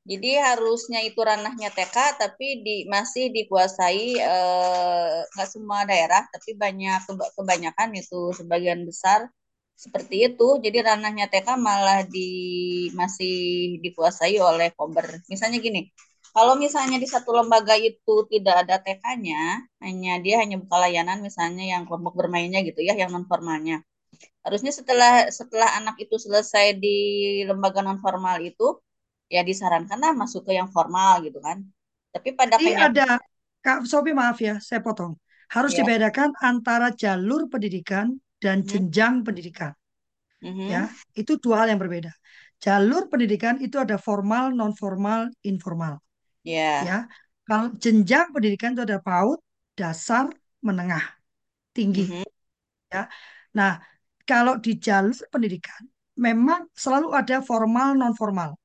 Jadi harusnya itu ranahnya TK, tapi di, masih dikuasai eh, nggak semua daerah, tapi banyak kebanyakan itu sebagian besar seperti itu. Jadi ranahnya TK malah di masih dikuasai oleh Kober. Misalnya gini, kalau misalnya di satu lembaga itu tidak ada TK-nya, hanya dia hanya buka layanan misalnya yang kelompok bermainnya gitu ya, yang non formalnya. Harusnya setelah setelah anak itu selesai di lembaga non formal itu, ya disarankan lah masuk ke yang formal gitu kan. Tapi pada Ini ada Kak Sopi maaf ya, saya potong. Harus ya. dibedakan antara jalur pendidikan dan hmm. jenjang pendidikan. Hmm. Ya, itu dua hal yang berbeda. Jalur pendidikan itu ada formal, non formal, informal. Yeah. Ya. Kalau jenjang pendidikan itu ada PAUD, dasar, menengah, tinggi. Mm -hmm. Ya. Nah, kalau di jalur pendidikan memang selalu ada formal non formal.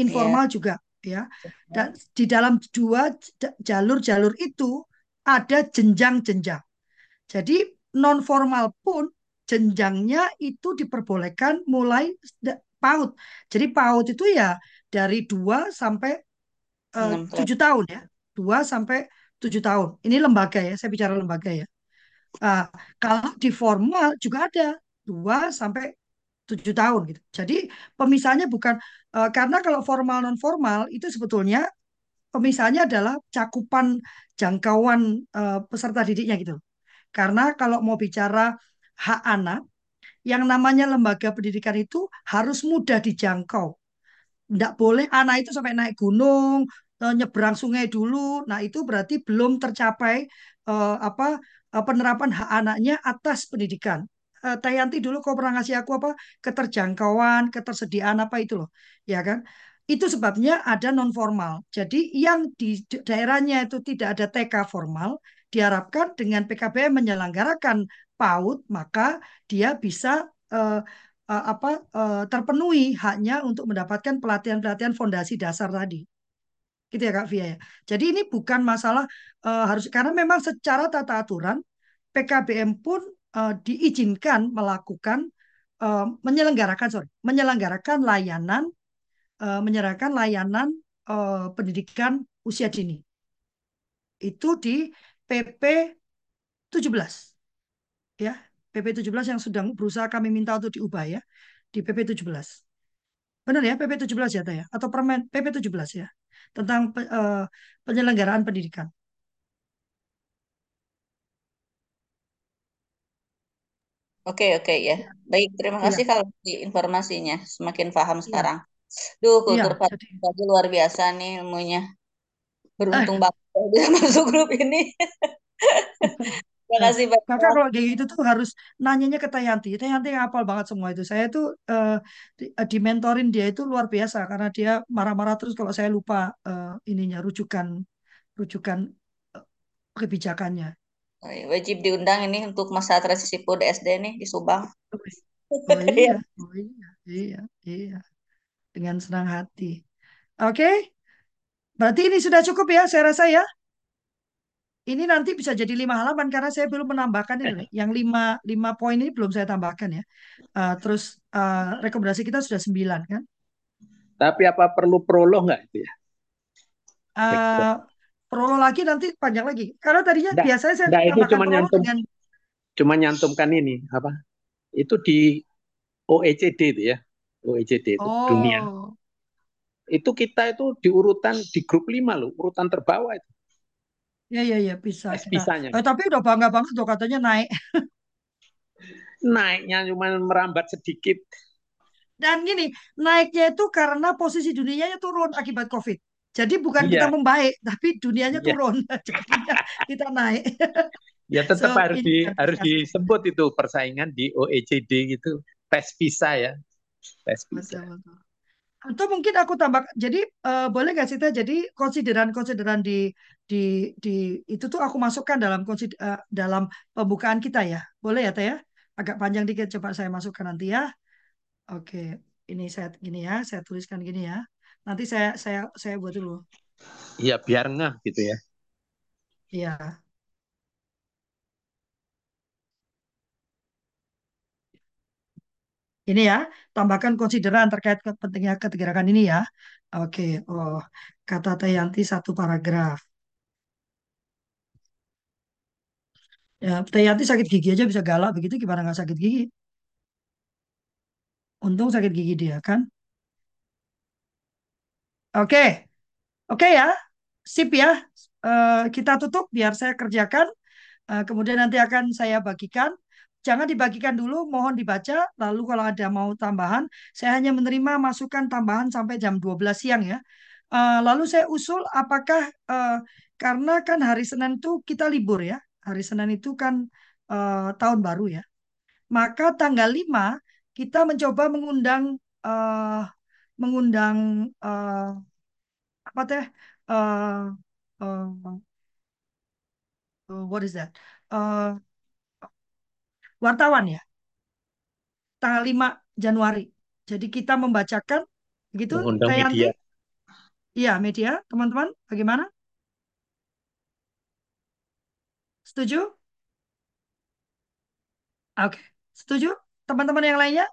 Informal yeah. juga ya. Dan di dalam dua jalur-jalur itu ada jenjang-jenjang. Jadi non formal pun jenjangnya itu diperbolehkan mulai PAUD. Jadi PAUD itu ya dari 2 sampai Eh, tujuh tahun ya, dua sampai tujuh tahun. Ini lembaga ya, saya bicara lembaga ya. Uh, kalau di formal juga ada dua sampai tujuh tahun gitu. Jadi pemisahnya bukan uh, karena kalau formal non formal itu sebetulnya pemisahnya adalah cakupan jangkauan uh, peserta didiknya gitu. Karena kalau mau bicara hak anak, yang namanya lembaga pendidikan itu harus mudah dijangkau tidak boleh anak itu sampai naik gunung, eh, nyebrang sungai dulu. Nah, itu berarti belum tercapai uh, apa uh, penerapan hak anaknya atas pendidikan. Uh, Tayanti dulu kau pernah ngasih aku apa keterjangkauan, ketersediaan apa itu loh, ya kan? Itu sebabnya ada non formal. Jadi yang di daerahnya itu tidak ada TK formal, diharapkan dengan PKBM menyelenggarakan PAUD, maka dia bisa uh, uh, apa uh, terpenuhi haknya untuk mendapatkan pelatihan-pelatihan fondasi dasar tadi. Gitu ya Kak Via ya. Jadi ini bukan masalah uh, harus karena memang secara tata aturan PKBM pun uh, diizinkan melakukan uh, menyelenggarakan sorry, menyelenggarakan layanan uh, menyerahkan layanan uh, pendidikan usia dini. Itu di PP 17. Ya, PP 17 yang sedang berusaha kami minta untuk diubah ya di PP 17. Benar ya PP 17 ya Taya? Atau permen PP 17 ya tentang uh, penyelenggaraan pendidikan. Oke oke ya. Baik, terima iya. kasih ya. kalau di informasinya. Semakin paham ya. sekarang. Duh, iya, kultur ya, jadi... luar biasa nih ilmunya. Beruntung eh. banget bisa masuk grup ini. Terima kasih Pak. Kakak kalau kayak gitu tuh harus nanyanya ke Tayanti. Tayanti hafal banget semua itu. Saya tuh uh, di, uh, di mentorin dia itu luar biasa karena dia marah-marah terus kalau saya lupa uh, ininya rujukan rujukan uh, kebijakannya. Oh, iya. Wajib diundang ini untuk masa transisi PUD SD nih di Subang. Oh iya, oh iya, iya, iya. Dengan senang hati. Oke, okay? Berarti ini sudah cukup ya, saya rasa ya. Ini nanti bisa jadi lima halaman karena saya belum menambahkan ini. Yang lima, lima poin ini belum saya tambahkan ya. Uh, terus uh, rekomendasi kita sudah sembilan kan. Tapi apa perlu prolog nggak itu ya? Uh, prolog lagi nanti panjang lagi. Karena tadinya nggak, biasanya saya nggak, ini cuma nyantum, dengan... cuma nyantumkan ini apa? Itu di OECD itu ya, OECD itu oh. dunia. Itu kita itu di urutan di grup lima loh, urutan terbawah itu. Ya, ya, ya, bisa. Bisanya. Eh, tapi udah bangga banget tuh katanya naik. Naiknya cuma merambat sedikit. Dan gini, naiknya itu karena posisi dunianya turun akibat COVID. Jadi bukan iya. kita membaik, tapi dunianya iya. turun. Jadinya kita naik. Ya tetap so, harus di, harus disebut itu persaingan di OECD gitu. Tes PISA ya. Tes PISA. Betul, betul. Atau mungkin aku tambah, jadi uh, boleh nggak sih Teh? Jadi konsideran-konsideran di di di itu tuh aku masukkan dalam konsider, uh, dalam pembukaan kita ya. Boleh ya Teh ya? Agak panjang dikit, coba saya masukkan nanti ya. Oke, ini saya gini ya, saya tuliskan gini ya. Nanti saya saya saya buat dulu. Iya, biar ngah gitu ya. Iya. Ini ya, tambahkan konsideran terkait pentingnya ketegarakan ini ya. Oke, oh, kata Tayanti satu paragraf. Ya, Tayanti sakit gigi aja bisa galak begitu, gimana nggak sakit gigi? Untung sakit gigi dia kan. Oke, oke ya, sip ya. Uh, kita tutup biar saya kerjakan. Uh, kemudian nanti akan saya bagikan jangan dibagikan dulu, mohon dibaca. Lalu kalau ada mau tambahan, saya hanya menerima masukan tambahan sampai jam 12 siang ya. Uh, lalu saya usul apakah uh, karena kan hari Senin itu kita libur ya. Hari Senin itu kan uh, tahun baru ya. Maka tanggal 5 kita mencoba mengundang uh, mengundang uh, apa teh uh, uh, what is that? Uh, wartawan ya tanggal 5 Januari. Jadi kita membacakan gitu Mengundang media. Iya, media, teman-teman, bagaimana? Setuju? Oke, setuju? Teman-teman yang lainnya?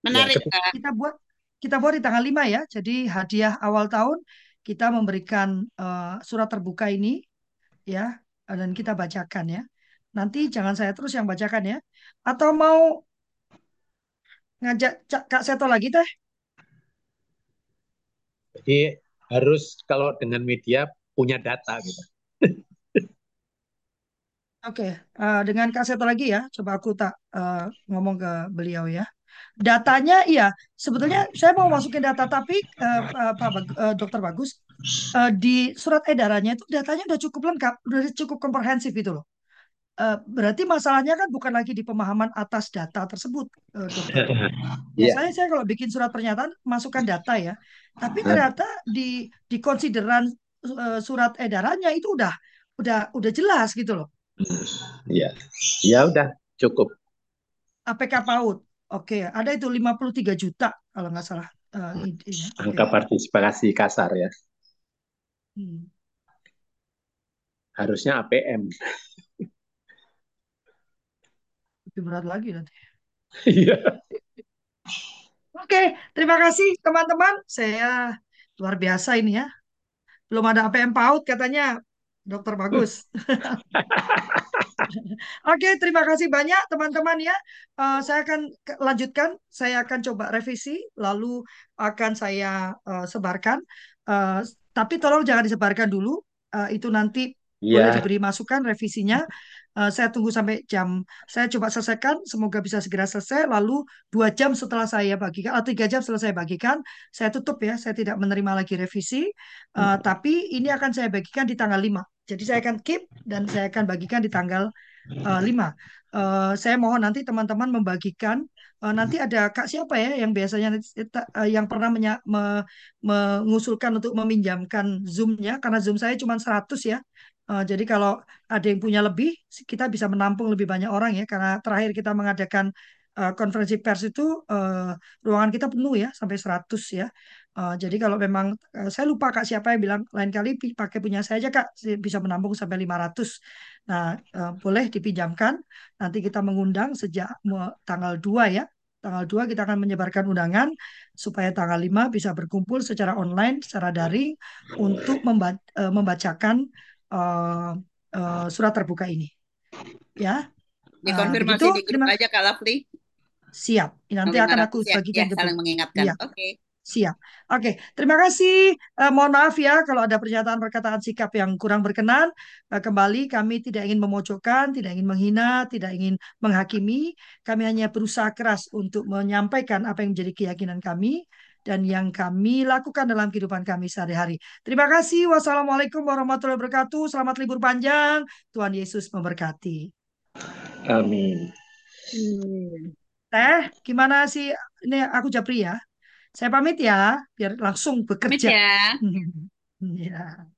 Menarik, ya, Kita buat kita buat di tanggal 5 ya. Jadi hadiah awal tahun kita memberikan uh, surat terbuka ini ya dan kita bacakan ya. Nanti jangan saya terus yang bacakan ya. Atau mau ngajak Kak Seto lagi teh? Jadi harus kalau dengan media punya data gitu. Oke, okay. uh, eh, dengan Kak Seto lagi ya. Coba aku tak uh, ngomong ke beliau ya. Datanya iya, sebetulnya saya mau masukin data tapi uh, Pak uh, Dokter Bagus uh, di surat edarannya itu datanya udah cukup lengkap, udah cukup komprehensif itu loh. Uh, berarti masalahnya kan bukan lagi di pemahaman atas data tersebut, uh, dokter. Biasanya yeah. saya kalau bikin surat pernyataan masukkan data ya, tapi ternyata di di konsideran uh, surat edarannya itu udah udah udah jelas gitu loh. Iya, ya udah cukup. APK PAUD, oke, ada itu 53 juta kalau nggak salah. Uh, ini, Angka okay. partisipasi kasar ya. Hmm. Harusnya APM lebih berat lagi nanti. Iya. Oke, terima kasih teman-teman. Saya luar biasa ini ya. Belum ada APM PAUD katanya dokter bagus. Oke, terima kasih banyak teman-teman ya. Uh, saya akan lanjutkan. Saya akan coba revisi, lalu akan saya uh, sebarkan. Uh, tapi tolong jangan disebarkan dulu. Uh, itu nanti yeah. boleh diberi masukan revisinya. Uh, saya tunggu sampai jam. Saya coba selesaikan. Semoga bisa segera selesai. Lalu dua jam setelah saya bagikan atau tiga jam setelah saya bagikan, saya tutup ya. Saya tidak menerima lagi revisi. Uh, hmm. Tapi ini akan saya bagikan di tanggal 5. Jadi saya akan keep dan saya akan bagikan di tanggal uh, 5. Uh, saya mohon nanti teman-teman membagikan. Uh, nanti ada kak siapa ya yang biasanya uh, yang pernah menya, me, mengusulkan untuk meminjamkan zoomnya karena zoom saya cuma 100 ya Uh, jadi kalau ada yang punya lebih, kita bisa menampung lebih banyak orang ya. Karena terakhir kita mengadakan uh, konferensi pers itu uh, ruangan kita penuh ya sampai 100 ya. Uh, jadi kalau memang uh, saya lupa kak siapa yang bilang lain kali pakai punya saya aja kak bisa menampung sampai 500. Nah uh, boleh dipinjamkan. Nanti kita mengundang sejak tanggal 2 ya. Tanggal 2 kita akan menyebarkan undangan supaya tanggal 5 bisa berkumpul secara online, secara daring untuk membacakan uh, uh, surat terbuka ini. Ya. Dikonfirmasi uh, di grup aja Kak Lafli. Siap. Nanti akan aku bagikan ya, saling mengingatkan. Ya. Oke. Okay. Siap. Oke, terima kasih. Uh, mohon maaf ya kalau ada pernyataan perkataan sikap yang kurang berkenan. Uh, kembali kami tidak ingin memojokkan, tidak ingin menghina, tidak ingin menghakimi. Kami hanya berusaha keras untuk menyampaikan apa yang menjadi keyakinan kami dan yang kami lakukan dalam kehidupan kami sehari-hari. Terima kasih. Wassalamualaikum warahmatullahi wabarakatuh. Selamat libur panjang. Tuhan Yesus memberkati. Amin. Teh, gimana sih? Ini aku Japri ya. Saya pamit ya, biar langsung Pamit bekerja. ya. Ya.